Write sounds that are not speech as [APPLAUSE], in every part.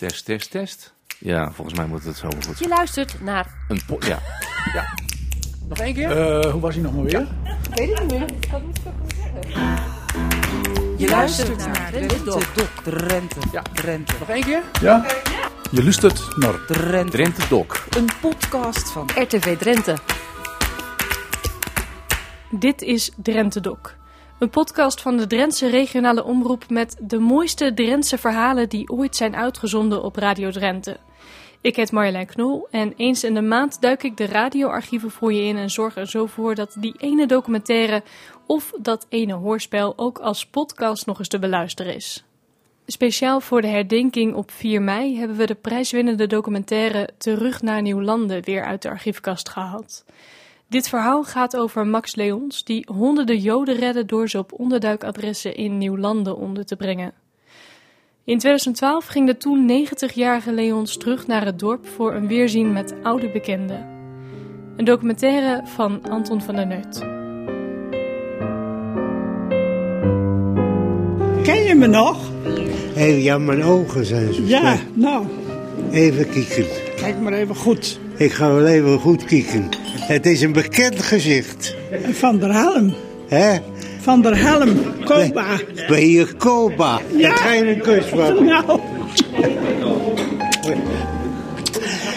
Test, test, test. Ja, volgens mij moet het zo goed. Je luistert naar. Een po- ja. ja. Nog één keer? Eh, hoe was hij nog maar weer? Weet ik niet meer. Je luistert naar de Dok. Drenthe. Ja. Drenthe. Nog één keer? Ja? Je luistert naar Drenthe. Drenthe Doc. Een podcast van RTV Drenthe. Dit is Drenthe Doc. Een podcast van de Drentse regionale omroep met de mooiste Drentse verhalen die ooit zijn uitgezonden op Radio Drenthe. Ik heet Marjolein Knol en eens in de maand duik ik de radioarchieven voor je in en zorg er zo voor dat die ene documentaire of dat ene hoorspel ook als podcast nog eens te beluisteren is. Speciaal voor de herdenking op 4 mei hebben we de prijswinnende documentaire Terug naar Nieuwlanden weer uit de archiefkast gehaald. Dit verhaal gaat over Max Leons, die honderden Joden redde door ze op onderduikadressen in Nieuwlanden onder te brengen. In 2012 ging de toen 90-jarige Leons terug naar het dorp voor een weerzien met oude bekenden. Een documentaire van Anton van der Neut. Ken je me nog? Hé, ja, mijn ogen zijn zo Ja, nou, Even kijken. kijk maar even goed. Ik ga wel even goed kijken. Het is een bekend gezicht. Van der Helm. Hè? Van der Helm, Koba. Bij hier Koba. Ja. Daar ga je een kus van. [LAUGHS] Nou,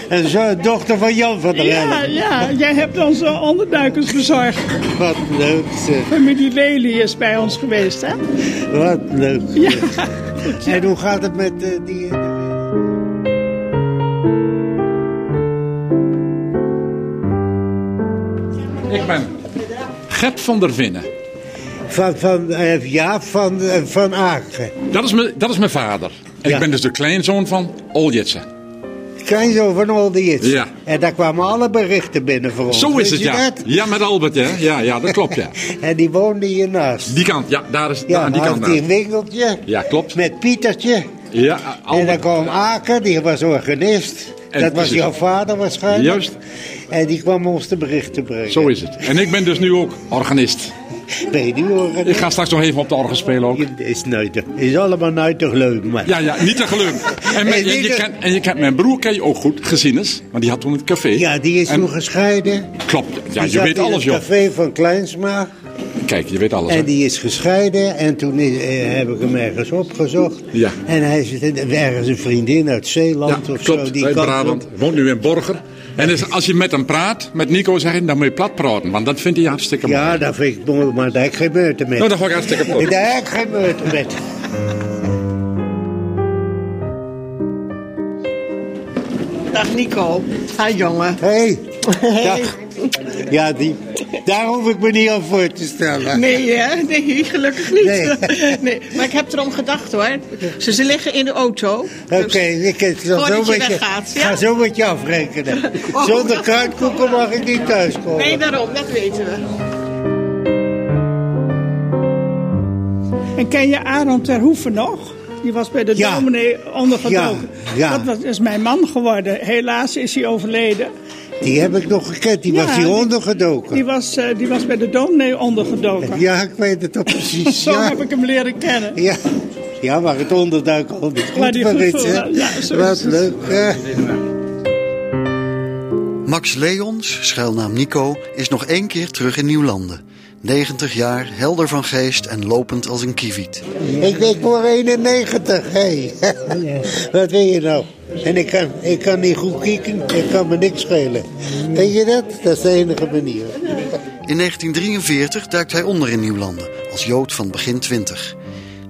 En zo, dochter van Jan van der Helm. ja, jij hebt onze onderduikers bezorgd. Wat leuk zeg. Familie Lely is bij ons geweest, hè? Wat leuk. Ja. En hoe gaat het met eh, die... Ik ben Gert van der Vinnen. Van, van, eh, ja, van, eh, van Aken. Dat is, mijn, dat is mijn vader. En Ja. ik ben dus de kleinzoon van Oljitse. Kleinzoon van Olde Jits. Ja. En daar kwamen alle berichten binnen voor ons. Zo is het, ja. dat? Ja, met Albert, ja. Ja, ja dat klopt, ja. [LAUGHS] En die woonde hiernaast. Die kant, ja, daar is Ja, aan die kant. daar. een winkeltje. Ja, klopt. Met Pietertje. Ja, En dan Albert. kwam Aken, die was organist. En dat was jouw vader waarschijnlijk. Juist. En die kwam ons de berichten brengen. Zo is het. En ik ben dus nu ook organist. Ben je nu organist? Ik ga straks nog even op de orgel spelen ook. Is, nooit, is allemaal nooit te geloven. Maar. Ja, ja, niet te geloven. En, [LAUGHS] mijn- Hey, en, je kent, en je kent mijn broer ken je ook goed, Gezienis. Want die had toen het café. Ja, die is En- toen gescheiden. Klopt. Ja, die je weet alles, het joh. café van Kleinsma. Kijk, je weet alles. hè. En die is gescheiden. En toen is, eh, heb ik hem ergens opgezocht. Ja. En hij zit ergens een vriendin uit Zeeland Ja, of klopt. zo. Die uit Brabant. op. Woont nu in Borger. En dus als je met hem praat, met Nico zeg je, dan moet je plat praten. Want dat vindt hij hartstikke mooi. Ja, dat vind ik mooi, maar daar heb ik geen meute met. Nou, dat ga ik hartstikke plat. Daar heb ik geen meute met. Dag Nico. Hi jongen. Hé, hey. dag. Ja, die, daar hoef ik me niet aan voor te stellen. Nee, hè? Nee, gelukkig niet. Nee. [LAUGHS] Nee. Maar ik heb erom gedacht hoor. Ze, ze liggen in de auto. Oké, Dus- ik zal zo je met je, weggaat, ja? ga zo met je afrekenen. [LAUGHS] Oh. Zonder kruidkoeken mag ik niet thuiskomen. Nee, daarom, dat weten we. En ken je Aaron Terhoeven nog? Die was bij de Ja. dominee ondergedoken. Ja, ja. Dat was, is mijn man geworden. Helaas is hij overleden. Die heb ik nog gekend, die Ja, was hier die- ondergedoken. Die was, eh, die was bij de dominee ondergedoken. Ja, ik weet het toch precies. [LAUGHS] Zo ja. heb ik hem leren kennen. Ja. ja, maar het onderduiken al niet Maar goed die voor iets, hè? leuk? Max Leons, schuilnaam Nico, is nog één keer terug in Nieuwlanden. 90 jaar, helder van geest en lopend als een kieviet. Ik, ik word 91, hé. [LAUGHS] Wat wil je nou? En ik kan, ik kan niet goed kijken, ik kan me niks schelen. Weet je dat? Dat is de enige manier. In 1943 duikt hij onder in Nieuwlanden, als Jood van begin 20.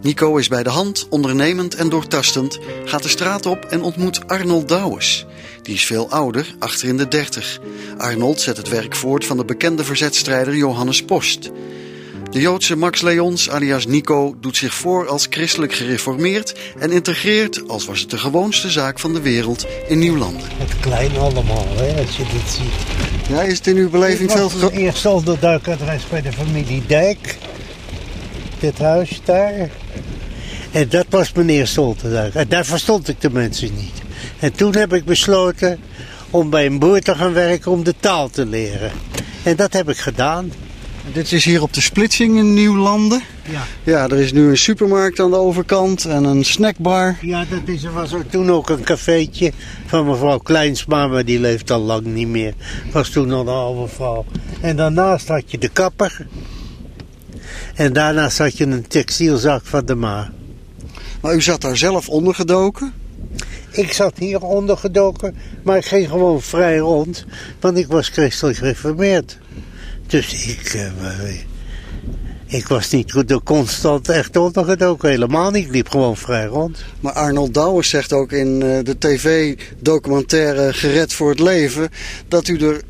Nico is bij de hand, ondernemend en doortastend, gaat de straat op en ontmoet Arnold Douwes. Die is veel ouder, achter in de 30. Arnold zet het werk voort van de bekende verzetstrijder Johannes Post. De Joodse Max Leons, alias Nico, doet zich voor als christelijk gereformeerd en integreert, als was het de gewoonste zaak van de wereld, in Nieuwlanden. Het klein allemaal, hè, als je dit ziet. Ja, is het in uw beleving Ik veel... het eerste onderduikadres bij de familie Dijk. Dit huis daar. En dat was mijn eerste onderduik. En daar verstond ik de mensen niet. En toen heb ik besloten om bij een boer te gaan werken om de taal te leren. En dat heb ik gedaan. Dit is hier op de splitsing in Nieuwlanden. Ja. Ja, er is nu een supermarkt aan de overkant en een snackbar. Ja, dat is, er was ook toen ook een cafeetje van mevrouw Kleinsma, maar die leeft al lang niet meer. Was toen al een oude vrouw. En daarnaast had je de kapper. En daarnaast had je een textielzak van de Ma. Maar u zat daar zelf ondergedoken. Ik zat hier ondergedoken, maar ik ging gewoon vrij rond, want ik was christelijk gereformeerd. Dus ik, eh, ik was niet goed constant echt ondergedoken, helemaal niet. Ik liep gewoon vrij rond. Maar Arnold Douwers zegt ook in eh, de tv-documentaire Gered voor het Leven... dat u er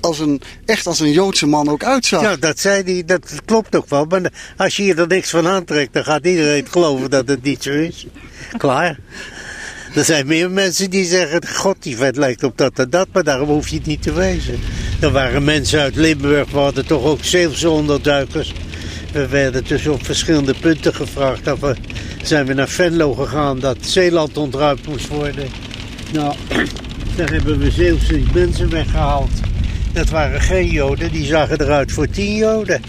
als een, echt als een Joodse man ook uitzag. Ja, dat zei hij, dat klopt ook wel. Maar als je hier er niks van aantrekt, dan gaat iedereen geloven dat het niet zo is. Klaar. Er zijn meer mensen die zeggen, god die vet lijkt op dat en dat, maar daarom hoef je het niet te wezen. Er waren mensen uit Limburg, we hadden toch ook Zeeuwse onderduikers. We werden dus op verschillende punten gevraagd. Dan we, zijn we naar Venlo gegaan dat Zeeland ontruimd moest worden. Nou, [CLEARS THROAT] daar hebben we Zeeuwse mensen weggehaald. Dat waren geen Joden, die zagen eruit voor tien Joden.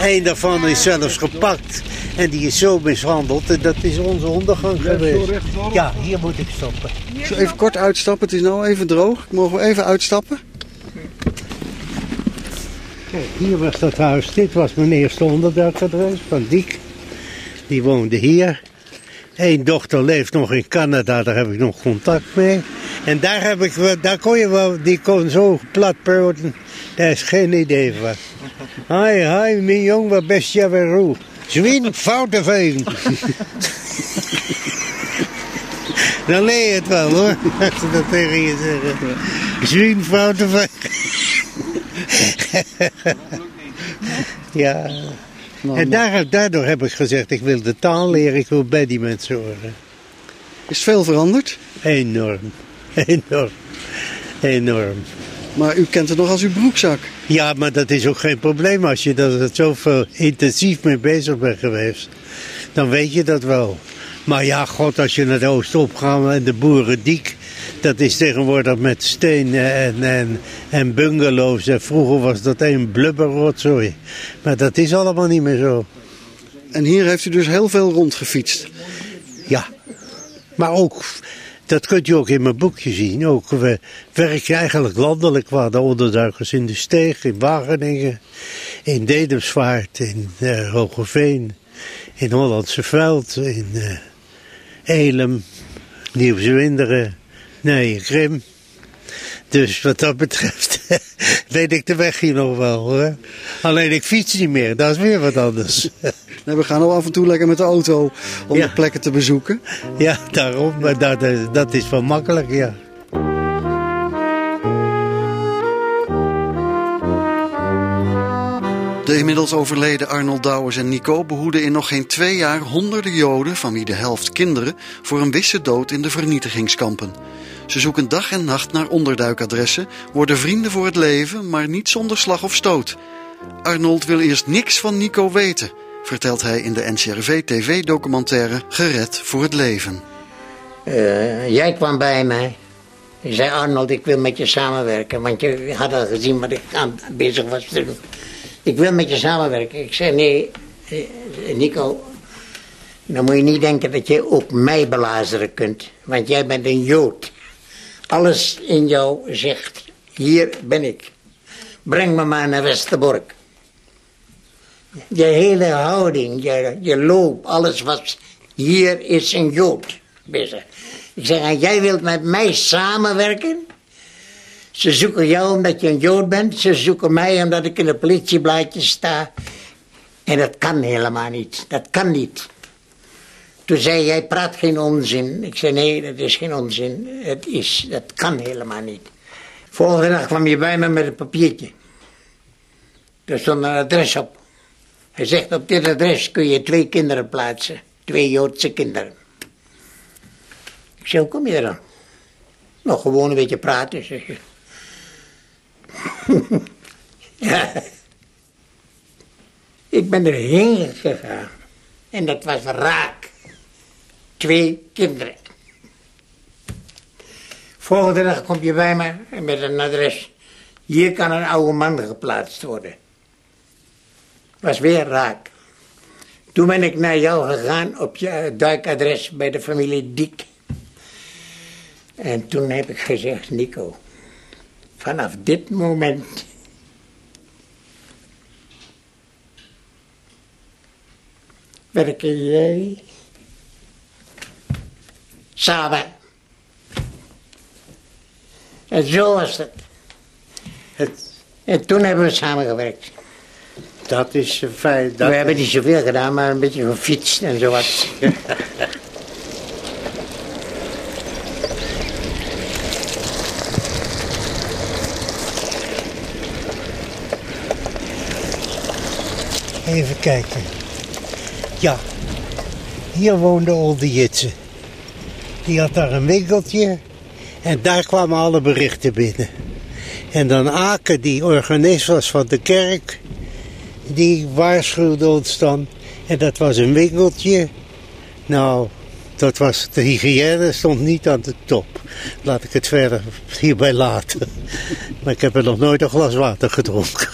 Eén daarvan is zelfs gepakt en die is zo mishandeld en dat is onze ondergang geweest. Ja, hier moet ik stoppen. Ik zal even kort uitstappen, het is nou even droog. Mogen we even uitstappen? Kijk, hier was dat huis. Dit was mijn eerste onderduikadres van Diek. Die woonde hier. Eén dochter leeft nog in Canada, daar heb ik nog contact mee. En daar, heb ik, daar kon je wel, die kon zo plat praten, daar is geen idee van. [LAUGHS] Hi, hi, mijn jong, wat best je weer roe. Zwien, foute veen. Dan leer je het wel hoor, als ze dat tegen je zeggen. Foute veen. ja. En daar, daardoor heb ik gezegd, ik wil de taal leren, ik wil bij die mensen horen. Is veel veranderd? Enorm, enorm, enorm. Maar u kent het nog als uw broekzak. Ja, maar dat is ook geen probleem als je er zoveel intensief mee bezig bent geweest. Dan weet je dat wel. Maar ja, god, als je naar de Oostop gaat en de Boerendiek, dat is tegenwoordig met steen en, en, en bungalows. En vroeger was dat een blubberrotzooi. Maar dat is allemaal niet meer zo. En hier heeft u dus heel veel rondgefietst. Ja, maar ook, dat kunt u ook in mijn boekje zien. Ook, we werken eigenlijk landelijk waar de onderduikers in de Steeg, in Wageningen, in Dedemsvaart, in eh Hogeveen, in Hollandse Veld, in eh Elem, Nieuw-Zwinderen, nee, Krim. Dus wat dat betreft [LAUGHS] weet ik de weg hier nog wel hoor. Alleen ik fiets niet meer, dat is weer wat anders. [LAUGHS] Nee, we gaan al af en toe lekker met de auto om Ja. de plekken te bezoeken. Ja, daarom. Maar dat, is- dat is wel makkelijk, ja. De inmiddels overleden Arnold Douwers en Nico behoeden in nog geen twee jaar honderden Joden, van wie de helft kinderen, voor een wisse dood in de vernietigingskampen. Ze zoeken dag en nacht naar onderduikadressen, worden vrienden voor het leven, maar niet zonder slag of stoot. Arnold wil eerst niks van Nico weten, vertelt hij in de NCRV-TV-documentaire Gered voor het Leven. Eh, jij kwam bij mij. Je zei, Arnold, ik wil met je samenwerken. Want je had al gezien wat ik aan bezig was te doen. Ik wil met je samenwerken. Ik zei, nee, eh, Nico, dan moet je niet denken dat je op mij belazeren kunt. Want jij bent een Jood. Alles in jou zegt, hier ben ik. Breng me maar naar Westerbork. Je hele houding, je, je loop, alles was, hier is een Jood. Ik zeg, en jij wilt met mij samenwerken? Ze zoeken jou omdat je een Jood bent, ze zoeken mij omdat ik in de politieblaadje sta. En dat kan helemaal niet, dat kan niet. Toen zei jij, praat geen onzin. Ik zei, nee, dat is geen onzin. Het is, dat kan helemaal niet. Volgende dag kwam je bij me met een papiertje. Er stond een adres op. Hij zegt, op dit adres kun je twee kinderen plaatsen. Twee Joodse kinderen. Ik zei, hoe kom je er dan? Nou, gewoon een beetje praten, zeg je. [LAUGHS] Ik ben erheen gegaan. En dat was raak. Twee kinderen. Volgende dag kom je bij me met een adres. Hier kan een oude man geplaatst worden. Was weer raak. Toen ben ik naar jou gegaan op je duikadres bij de familie Diek. En toen heb ik gezegd, Nico, vanaf dit moment werken jij samen. En zo was het. En toen hebben we samengewerkt. Dat is fijn. Dat we hebben niet zoveel gedaan, maar een beetje gefietst en zo wat. Even kijken. Ja, hier woonde Olde Jitse. Die had daar een winkeltje en daar kwamen alle berichten binnen. En dan Aken, die organist was van de kerk, die waarschuwde ons dan. En dat was een winkeltje. Nou, dat was, de hygiëne stond niet aan de top. Laat ik het verder hierbij laten. Maar ik heb er nog nooit een glas water gedronken.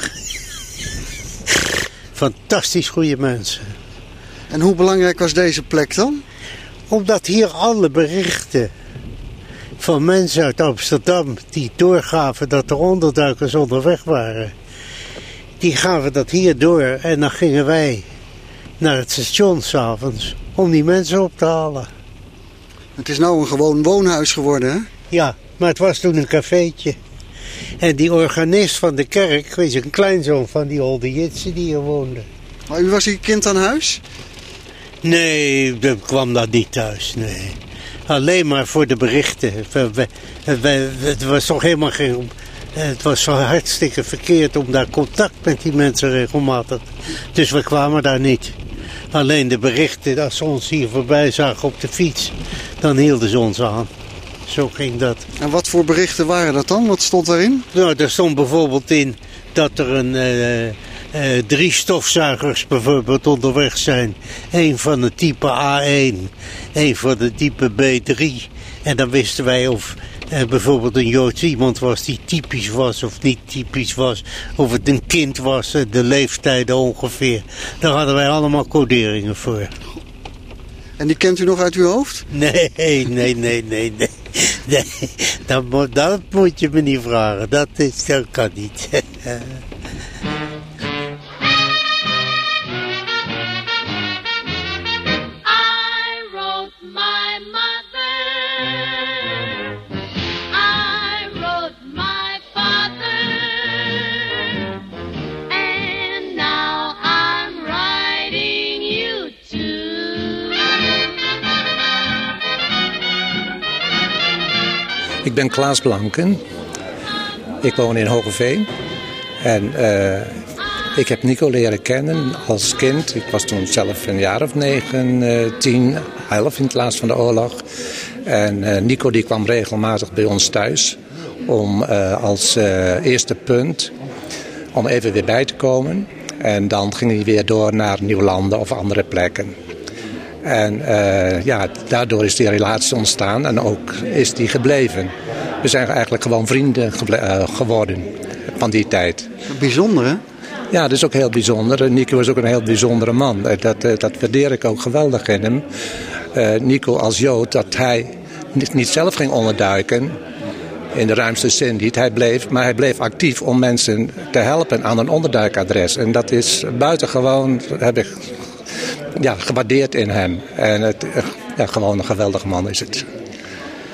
Fantastisch goede mensen. En hoe belangrijk was deze plek dan? Omdat hier alle berichten van mensen uit Amsterdam die doorgaven dat er onderduikers onderweg waren. Die gaven dat hier door en dan gingen wij naar het station s'avonds om die mensen op te halen. Het is nou een gewoon woonhuis geworden, hè? Ja, maar het was toen een cafeetje. En die organist van de kerk, wees een kleinzoon van die Olde Jitse die hier woonde. Maar u was hier kind aan huis? Nee, ik kwam dat niet thuis, nee. Alleen maar voor de berichten. Het was toch helemaal geen... Het was zo hartstikke verkeerd om daar contact met die mensen regelmatig. Dus we kwamen daar niet. Alleen de berichten, als ze ons hier voorbij zagen op de fiets, dan hielden ze ons aan. Zo ging dat. En wat voor berichten waren dat dan? Wat stond daarin? Nou, er stond bijvoorbeeld in dat er een, uh, uh, drie stofzuigers bijvoorbeeld onderweg zijn. Eén van de type A1, één van de type B3. En dan wisten wij of uh, bijvoorbeeld een Joods iemand was die typisch was of niet typisch was. Of het een kind was, de leeftijden ongeveer. Daar hadden wij allemaal coderingen voor. En die kent u nog uit uw hoofd? Nee, nee, nee, nee, nee. nee dat, moet, dat moet je me niet vragen. Dat, is, dat kan niet. [LAUGHS] Ik ben Klaas Blanken. Ik woon in Hogeveen. En uh, ik heb Nico leren kennen als kind. Ik was toen zelf een jaar of negen, uh, tien, elf in het laatst van de oorlog. En uh, Nico die kwam regelmatig bij ons thuis. Om als eerste punt om even weer bij te komen. En dan ging hij weer door naar Nieuwlanden of andere plekken. En uh, ja, daardoor is die relatie ontstaan en ook is die gebleven. We zijn eigenlijk gewoon vrienden uh, geworden van die tijd. Bijzonder hè? Ja, dat is ook heel bijzonder. Nico is ook een heel bijzondere man. Dat, dat waardeer ik ook geweldig in hem. Uh, Nico als Jood, dat hij niet, niet zelf ging onderduiken in de ruimste zin niet. Hij bleef, maar hij bleef actief om mensen te helpen aan een onderduikadres. En dat is buitengewoon, heb ik ja, gewaardeerd in hem. En het, ja, gewoon een geweldige man is het.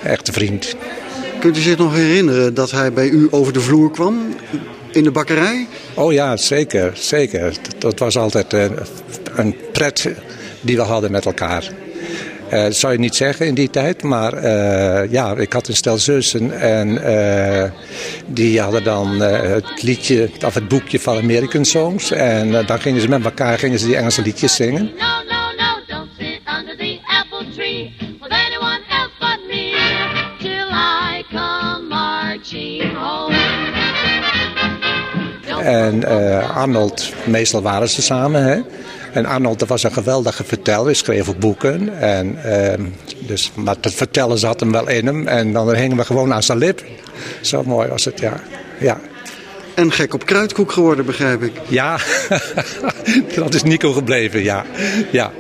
Echte vriend. Kunt u zich nog herinneren dat hij bij u over de vloer kwam in de bakkerij? Oh ja, zeker. zeker. Dat, dat was altijd een, een pret die we hadden met elkaar. Uh, dat zou je niet zeggen in die tijd, maar uh, ja, ik had een stel zussen en uh, die hadden dan het liedje, of het boekje van American Songs. En dan gingen ze met elkaar gingen ze die Engelse liedjes zingen. No, no, no, don't sit under the apple tree with anyone else but me till I come marching home. En Arnold, meestal waren ze samen, hè. En Arnold dat was een geweldige verteller. Hij schreef ook boeken. En, uh, dus, maar het vertellen zat hem wel in hem. En dan hingen we gewoon aan zijn lip. Zo mooi was het, ja. ja. En gek op kruidkoek geworden, begrijp ik. Ja, [LAUGHS] dat is Nico gebleven, ja. ja.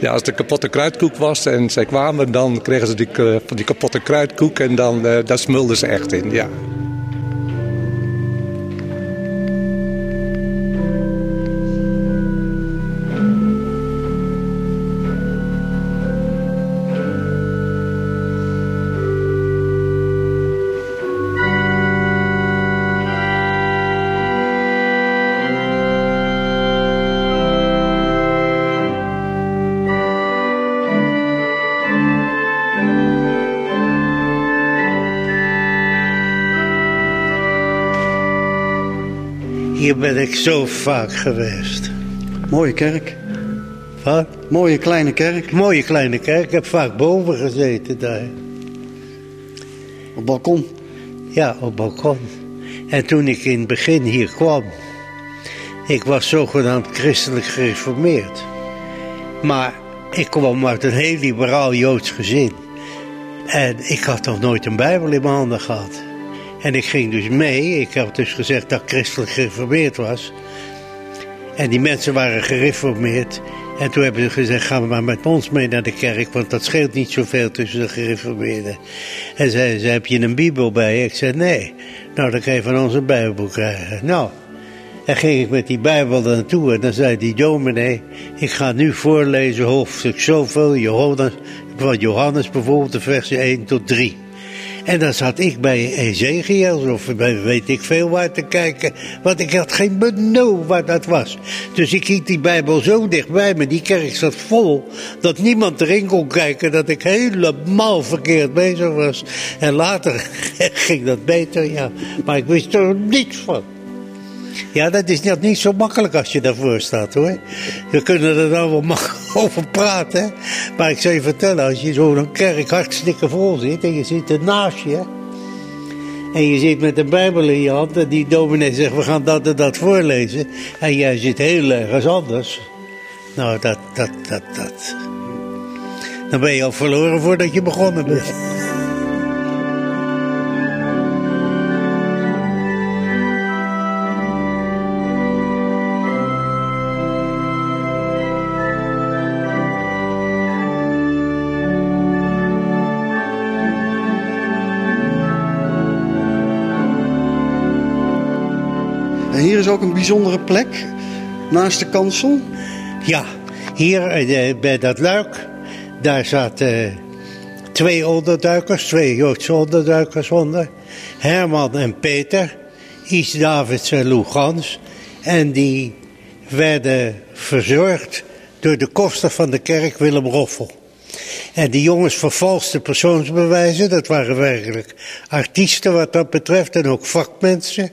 Ja, als de kapotte kruidkoek was en zij kwamen, dan kregen ze die, eh, die kapotte kruidkoek en dan, uh, daar smulden ze echt in, ja. Hier ben ik zo vaak geweest. Mooie kerk. Wat? Mooie kleine kerk. Mooie kleine kerk. Ik heb vaak boven gezeten daar. Op balkon? Ja, op balkon. En toen ik in het begin hier kwam, ik was zogenaamd christelijk gereformeerd. Maar ik kwam uit een heel liberaal Joods gezin. En ik had nog nooit een Bijbel in mijn handen gehad. En ik ging dus mee. Ik had dus gezegd dat ik christelijk gereformeerd was. En die mensen waren gereformeerd. En toen hebben ze gezegd, ga maar met ons mee naar de kerk, want dat scheelt niet zoveel tussen de gereformeerden. En zei ze, heb je een bibel bij? Ik zei, nee. Nou, dan kan je van ons een bijbel krijgen. Nou, en ging ik met die bijbel naartoe en dan zei die dominee, ik ga nu voorlezen hoofdstuk zoveel, Johannes, van Johannes bijvoorbeeld, de versen 1 tot 3. En dan zat ik bij Ezekiel, of bij weet ik veel waar te kijken. Want ik had geen benul waar dat was. Dus ik hield die Bijbel zo dichtbij me, die kerk zat vol. Dat niemand erin kon kijken, dat ik helemaal verkeerd bezig was. En later [LAUGHS] ging dat beter, ja. Maar ik wist er niets van. Ja, dat is net niet zo makkelijk als je daarvoor staat hoor. We kunnen er dan wel [LAUGHS] over praten. Maar ik zou je vertellen, als je zo'n kerk hartstikke vol zit en je zit ernaast je. En je zit met de Bijbel in je hand en die dominee zegt we gaan dat en dat voorlezen. En jij zit heel ergens anders. Nou, dat, dat, dat, dat. Dan ben je al verloren voordat je begonnen bent. Ook een bijzondere plek, naast de kansel. Ja, hier eh, bij dat luik, daar zaten twee onderduikers, twee Joodse onderduikers onder. Herman en Peter, Is Davids en Lou Gans. En die werden verzorgd door de koster van de kerk Willem Roffel. En die jongens vervalsten persoonsbewijzen, dat waren werkelijk artiesten wat dat betreft en ook vakmensen.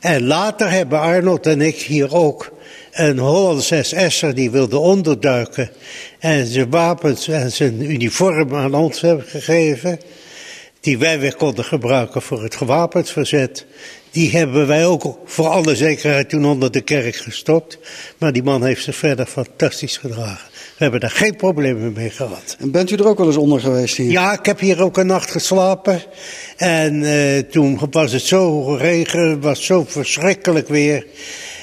En later hebben Arnold en ik hier ook een Hollands SS'er die wilde onderduiken en zijn wapens en zijn uniform aan ons hebben gegeven, die wij weer konden gebruiken voor het gewapend verzet. Die hebben wij ook voor alle zekerheid toen onder de kerk gestopt. Maar die man heeft zich verder fantastisch gedragen. We hebben daar geen problemen mee gehad. En bent u er ook wel eens onder geweest hier? Ja, ik heb hier ook een nacht geslapen. En uh, toen was het zo regen, was zo verschrikkelijk weer.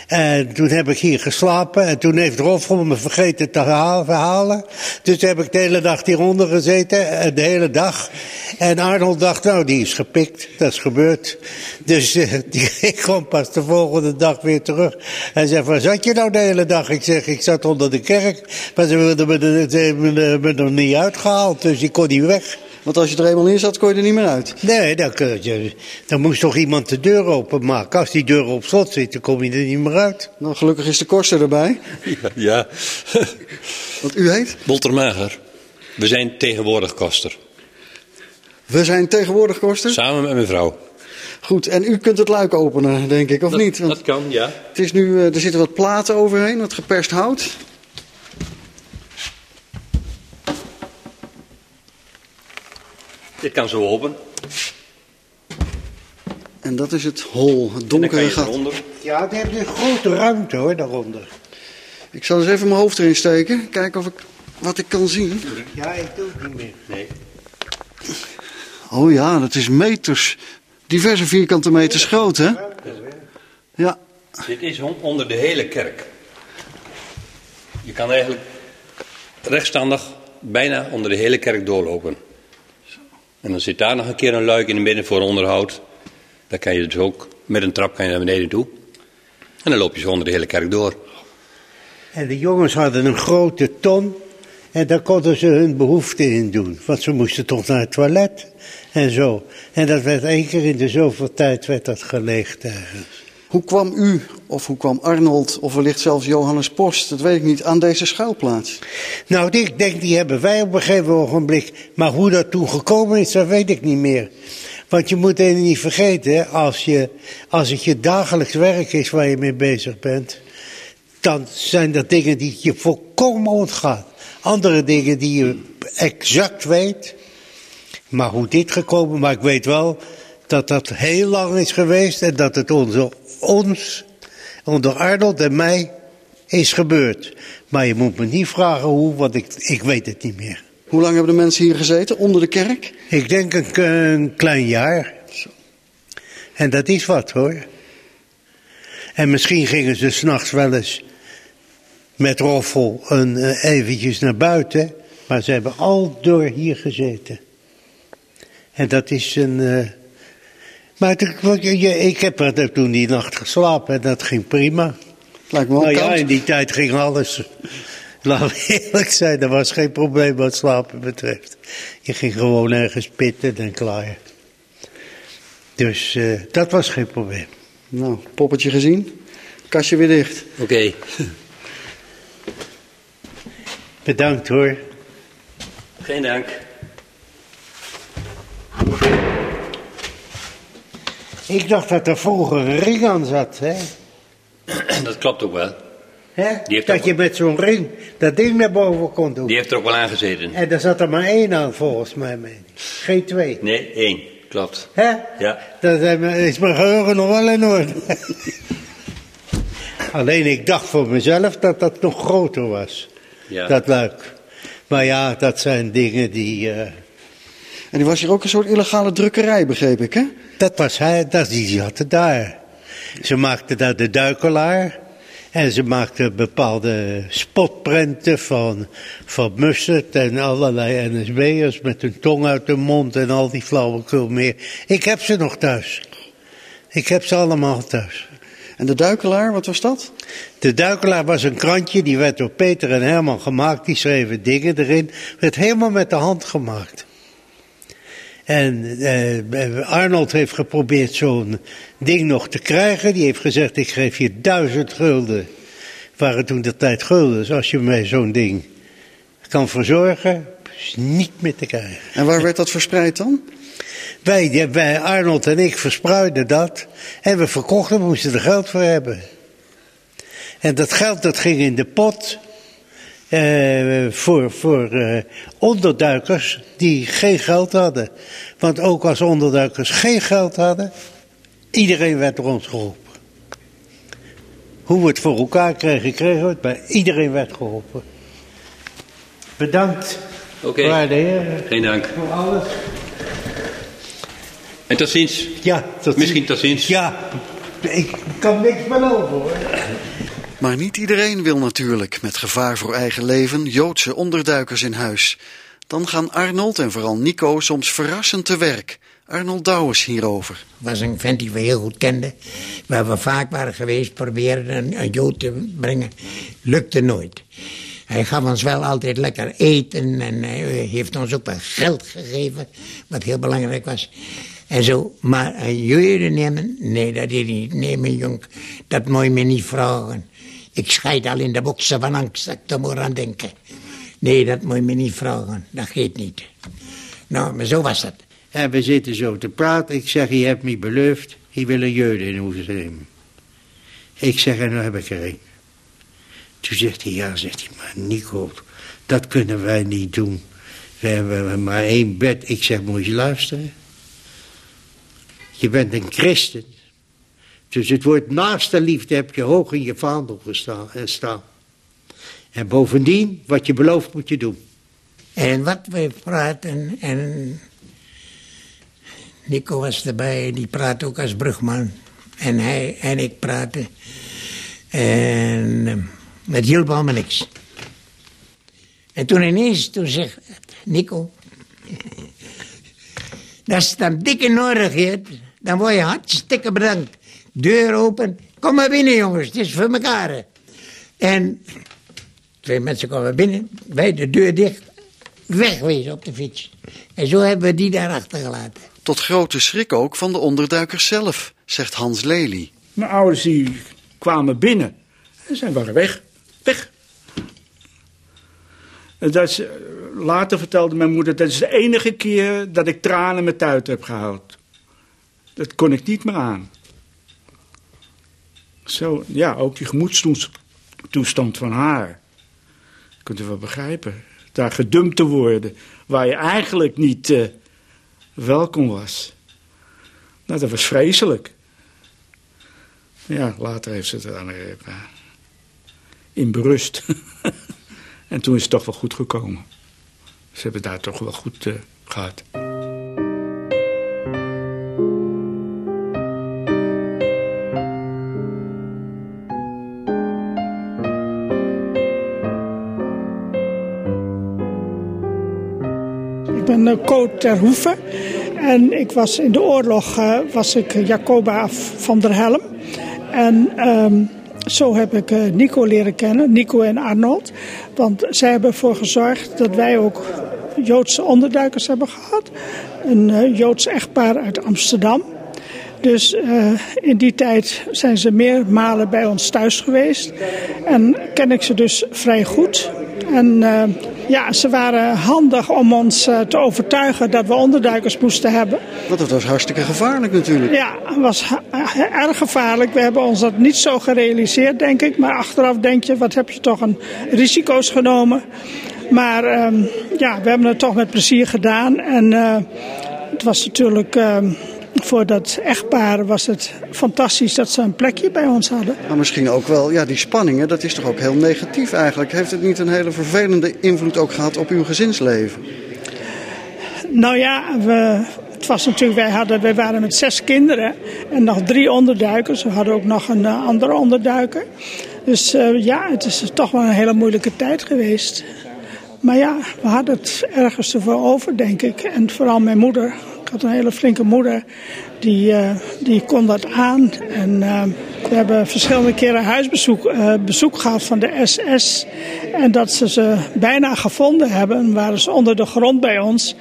En toen heb ik hier geslapen en toen heeft Rolf me vergeten te halen. Dus heb ik de hele dag hieronder gezeten, de hele dag. En Arnold dacht, nou die is gepikt, dat is gebeurd. Dus [LAUGHS] die, ik kwam pas de volgende dag weer terug. Hij zei, waar zat je nou de hele dag? Ik zeg, ik zat onder de kerk, maar ze wilden me, ze me er niet uitgehaald, dus ik kon niet weg. Want als je er eenmaal in zat, kon je er niet meer uit. Nee, dan, dan moest toch iemand de deur openmaken. Als die deur op slot zit, dan kom je er niet meer uit. Nou, gelukkig is de koster erbij. Ja. ja. Want u heet? Boltermager. We zijn tegenwoordig koster. We zijn tegenwoordig koster? Samen met mijn vrouw. Goed, en u kunt het luik openen, denk ik, of dat, niet? Want dat kan, ja. Het is nu, er zitten wat platen overheen, wat geperst hout. Dit kan zo open. En dat is het hol, het donkere gat. Ja, het heeft een grote ruimte hoor, daaronder. Ik zal eens even mijn hoofd erin steken, kijken of ik wat ik kan zien. Ja, ik doe het niet meer. Nee. Oh ja, dat is meters, diverse vierkante meters groot hè? Ja. Dit is on- onder de hele kerk. Je kan eigenlijk rechtstandig bijna onder de hele kerk doorlopen. En dan zit daar nog een keer een luik in het midden voor onderhoud. Daar kan je dus ook met een trap kan je naar beneden toe. En dan loop je zo onder de hele kerk door. En de jongens hadden een grote ton. En daar konden ze hun behoeften in doen. Want ze moesten toch naar het toilet. En zo. En dat werd één keer in de zoveel tijd werd dat geleegd ergens. Hoe kwam u, of hoe kwam Arnold, of wellicht zelfs Johannes Post, dat weet ik niet, aan deze schuilplaats? Nou, ik denk, die hebben wij op een gegeven ogenblik. Maar hoe dat toen gekomen is, dat weet ik niet meer. Want je moet één niet vergeten, als, je, als het je dagelijks werk is waar je mee bezig bent, dan zijn dat dingen die je volkomen ontgaat. Andere dingen die je exact weet. Maar hoe dit gekomen, maar ik weet wel dat dat heel lang is geweest en dat het onder ons, onder Arnold en mij, is gebeurd. Maar je moet me niet vragen hoe, want ik, ik weet het niet meer. Hoe lang hebben de mensen hier gezeten, onder de kerk? Ik denk een, een klein jaar. En dat is wat hoor. En misschien gingen ze s'nachts wel eens met roffel een, eh, eventjes naar buiten. Maar ze hebben al door hier gezeten. En dat is een. eh, maar ik heb er toen die nacht geslapen en dat ging prima. Lijkt me wel nou ja, in die tijd ging alles. Laten we [LAUGHS] eerlijk zijn, er was geen probleem wat slapen betreft. Je ging gewoon ergens pitten en klaar. Dus eh, dat was geen probleem. Nou, poppetje gezien. Kastje weer dicht. Oké. [LAUGHS] Bedankt hoor. Geen dank. Ik dacht dat er vroeger een ring aan zat, hè? [CLEARS THROAT] Dat klopt ook wel. hè? Die heeft Dat ook- je met zo'n ring dat ding naar boven kon doen. Die heeft er ook wel aangezeten. En daar zat er maar één aan volgens mij. Geen twee. Nee, één. Klopt. Hè? Ja. Dat is mijn- is mijn geheugen nog wel in orde. [LAUGHS] Alleen ik dacht voor mezelf dat dat nog groter was. Ja. Dat luik. Maar ja, dat zijn dingen die. eh, En die was hier ook een soort illegale drukkerij, begreep ik, hè? Dat was hij, dat, die had het daar. Ze maakten daar de duikelaar. En ze maakten bepaalde spotprenten van, van en allerlei NSB'ers met hun tong uit hun mond en al die flauwekul meer. Ik heb ze nog thuis. Ik heb ze allemaal thuis. En de duikelaar, wat was dat? De Duikelaar was een krantje, die werd door Peter en Herman gemaakt. Die schreven dingen erin. Werd helemaal met de hand gemaakt. En eh, Arnold heeft geprobeerd zo'n ding nog te krijgen. Die heeft gezegd, ik geef je duizend gulden. Waren toen de tijd guldens. Als je mij zo'n ding kan verzorgen, is niet meer te krijgen. En waar werd dat verspreid dan? Wij, wij, Arnold en ik verspreidden dat. En we verkochten, we moesten er geld voor hebben. En dat geld dat ging in de pot eh, voor, voor eh, onderduikers die geen geld hadden. Want ook als onderduikers geen geld hadden, iedereen werd door ons geholpen. Hoe we het voor elkaar kregen, kregen we het, maar iedereen werd geholpen. Bedankt, Oké. waarde heren, Geen dank. voor alles. En tot ziens. Ja, tot Misschien tot ziens. Ja, ik kan niks beloven hoor. Maar niet iedereen wil natuurlijk, met gevaar voor eigen leven, Joodse onderduikers in huis. Dan gaan Arnold en vooral Nico soms verrassend te werk. Arnold Douwes hierover. was een vent die we heel goed kenden. Waar we vaak waren geweest, probeerden een, jood te brengen. Lukte nooit. Hij gaf ons wel altijd lekker eten en hij heeft ons ook wel geld gegeven, wat heel belangrijk was. En zo, maar een nemen, nee, dat deed hij niet. Nee, mijn jong, dat je me niet vragen. Ik scheid al in de boksen van angst dat ik er moet aan denken. Nee, dat moet je me niet vragen, dat gaat niet. Nou, maar zo was dat. En we zitten zo te praten. Ik zeg, je hebt me beloofd, je wil een jeugd in huis nemen. Ik zeg, en nu heb ik er een. Toen zegt hij, ja, zegt hij, maar Nico, dat kunnen wij niet doen. We hebben maar één bed. Ik zeg, moet je luisteren. Je bent een christen. Dus het woord naaste liefde heb je hoog in je vaandel gestaan, eh, staan. En bovendien, wat je belooft moet je doen. En wat we praten, en Nico was erbij, die praat ook als brugman. En hij en ik praten. En uh, het hielp allemaal niks. En toen ineens, toen zegt Nico... [LAUGHS] Als het dan dikke nodig heeft, dan word je hartstikke bedankt. Deur open. Kom maar binnen, jongens. Het is voor elkaar. En twee mensen komen binnen. Wij de deur dicht. Wegwezen op de fiets. En zo hebben we die daar achtergelaten. Tot grote schrik ook van de onderduikers zelf, zegt Hans Lely. Mijn ouders die kwamen binnen. En zij waren weg. Weg. En dat is, later vertelde mijn moeder, dat is de enige keer dat ik tranen met uit heb gehaald. Dat kon ik niet meer aan. Zo, ja, ook die gemoedstoestand van haar. Kunt u wel begrijpen. Daar gedumpt te worden, waar je eigenlijk niet uh, welkom was. Nou, dat was vreselijk. Ja, later heeft ze het weer uh, in berust. [LAUGHS] en toen is het toch wel goed gekomen. Ze hebben daar toch wel goed uh, gehad. Uh, Co ter Hoeve. En ik was in de oorlog uh, was ik Jacoba van der Helm. En um, zo heb ik uh, Nico leren kennen, Nico en Arnold. Want zij hebben ervoor gezorgd dat wij ook Joodse onderduikers hebben gehad. Een Joods echtpaar uit Amsterdam. Dus in die tijd zijn ze meermalen bij ons thuis geweest. En ken ik ze dus vrij goed. En uh, ja, ze waren handig om ons uh, te overtuigen dat we onderduikers moesten hebben. Want het was hartstikke gevaarlijk natuurlijk. Ja, het was erg gevaarlijk. We hebben ons dat niet zo gerealiseerd, denk ik. Maar achteraf denk je, wat heb je toch een risico's genomen. Maar um, ja, we hebben het toch met plezier gedaan. En uh, het was natuurlijk... Uh, voor dat echtpaar was het fantastisch dat ze een plekje bij ons hadden. Maar misschien ook wel, ja, die spanningen, dat is toch ook heel negatief eigenlijk. Heeft het niet een hele vervelende invloed ook gehad op uw gezinsleven? Nou ja, we, het was natuurlijk, wij, hadden, wij waren met zes kinderen en nog drie onderduikers. We hadden ook nog een uh, andere onderduiker. Dus uh, ja, het is toch wel een hele moeilijke tijd geweest. Maar ja, we hadden het ergens ervoor over, denk ik. En vooral mijn moeder. Ik had een hele flinke moeder. Die, uh, die kon dat aan. En uh, we hebben verschillende keren huisbezoek uh, bezoek gehad van de SS. En dat ze ze bijna gevonden hebben. waren ze onder de grond bij ons.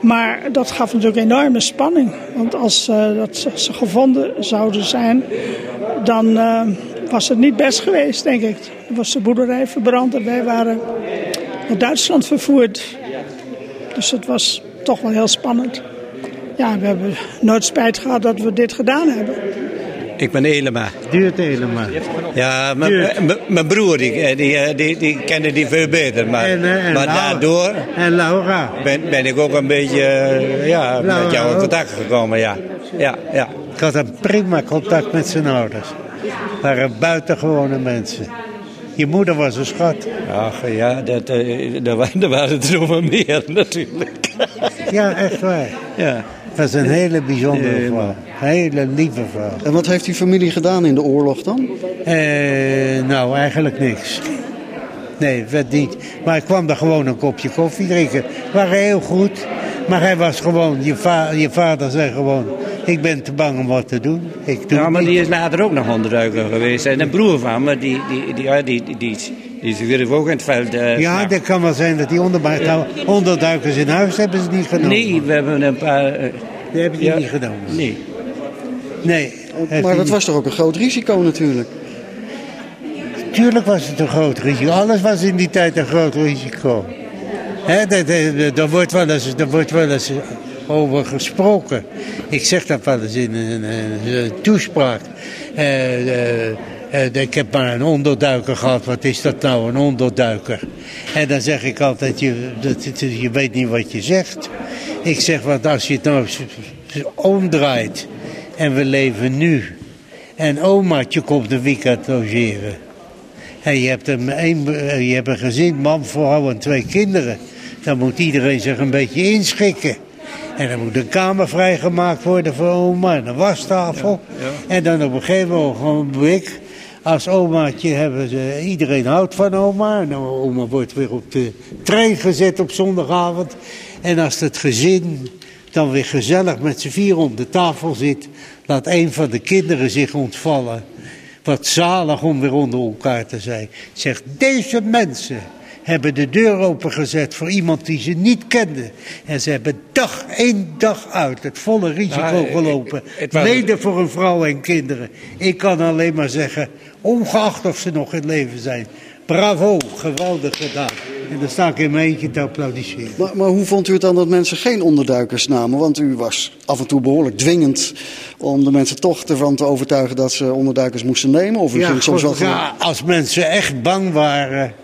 Maar dat gaf natuurlijk enorme spanning. Want als dat ze gevonden zouden zijn, dan was het niet best geweest, denk ik. Dan was de boerderij verbrand en wij waren naar Duitsland vervoerd. Dus het was toch wel heel spannend. Ja, we hebben nooit spijt gehad dat we dit gedaan hebben. Ik ben Elema. Duurt Elema. Ja, mijn broer die, die, die, die kende die veel beter. Maar, en, en maar daardoor En Laura. ben, ben ik ook een beetje ja, Laura met jou in contact gekomen. Ja. Ja, ja. Ik had een prima contact met zijn ouders. waren buitengewone mensen. Je moeder was een schat. Ach ja, dat, uh, daar, [LAUGHS] daar waren er nog wel meer [LAUGHS] natuurlijk. Ja, echt waar. Ja. Dat is een hele bijzondere Eh, vrouw. Hele lieve vrouw. En wat heeft die familie gedaan in de oorlog dan? Eh, nou, eigenlijk niks. Nee, werd niet. Maar ik kwam daar gewoon een kopje koffie drinken. We waren heel goed. Maar hij was gewoon, je, va je vader zei gewoon, ik ben te bang om wat te doen. Ik doe Ja, maar niet. die is later ook nog onderduiker geweest. En een broer van me, die, die, die, ja, die, die, die, die is ook in het veld. eh, Ja, dat kan wel zijn dat die onderbuik, nou, onderduikers in huis hebben ze niet genomen. Nee, we hebben een paar... eh, Die hebben die ja, niet genomen. Nee. Nee. Maar dat niet. was toch ook een groot risico natuurlijk? Tuurlijk was het een groot risico. Alles was in die tijd een groot risico. Hè, dat- dat- Daar wordt wel eens, daar wordt wel eens over gesproken. Ik zeg dat wel eens in een, een- een toespraak. Eh, ik heb maar een onderduiker gehad. Wat is dat nou, een onderduiker? En dan zeg ik altijd, je, dat, je weet niet wat je zegt. Ik zeg, want als je het nou omdraait en we leven nu... en omaatje komt een weekend logeren... En je hebt, een, een, je hebt een gezin, man, vrouw en twee kinderen. Dan moet iedereen zich een beetje inschikken. En dan moet een kamer vrijgemaakt worden voor oma en een wastafel. En dan op een gegeven moment, als omaatje hebben ze, iedereen houdt van oma. En oma wordt weer op de trein gezet op zondagavond. En als het gezin dan weer gezellig met z'n vier om de tafel zit, laat een van de kinderen zich ontvallen. Wat zalig om weer onder elkaar te zijn. Zegt, deze mensen hebben de deur opengezet voor iemand die ze niet kenden. En ze hebben dag één dag uit het volle risico Nou, gelopen. Mede voor een vrouw en kinderen. Ik kan alleen maar zeggen, ongeacht of ze nog in leven zijn. Bravo, geweldig gedaan. En dan sta ik in mijn eentje te applaudisseren. Maar, maar hoe vond u het dan dat mensen geen onderduikers namen? Want u was af en toe behoorlijk dwingend om de mensen toch ervan te overtuigen dat ze onderduikers moesten nemen. Of u ging soms wel ja, als mensen echt bang waren,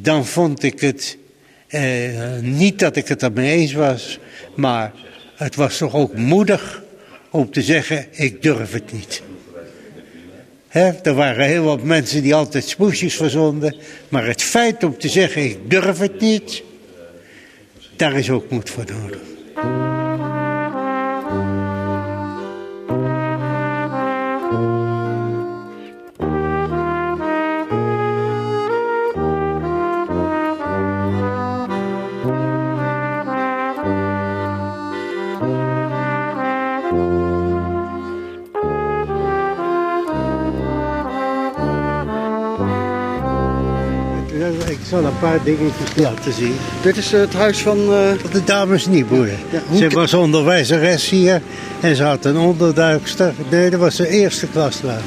dan vond ik het eh, niet dat ik het ermee eens was, maar het was toch ook moedig om te zeggen: ik durf het niet. Er waren heel wat mensen die altijd smoesjes verzonden, maar het feit om te zeggen: ik durf het niet, daar is ook moed voor nodig. Ik zal een paar dingetjes laten zien. Dit is het huis van... De dames Nieboer. hoe ze was onderwijzeres hier en ze had een onderduikster. Nee, dat was de eerste klaslaar.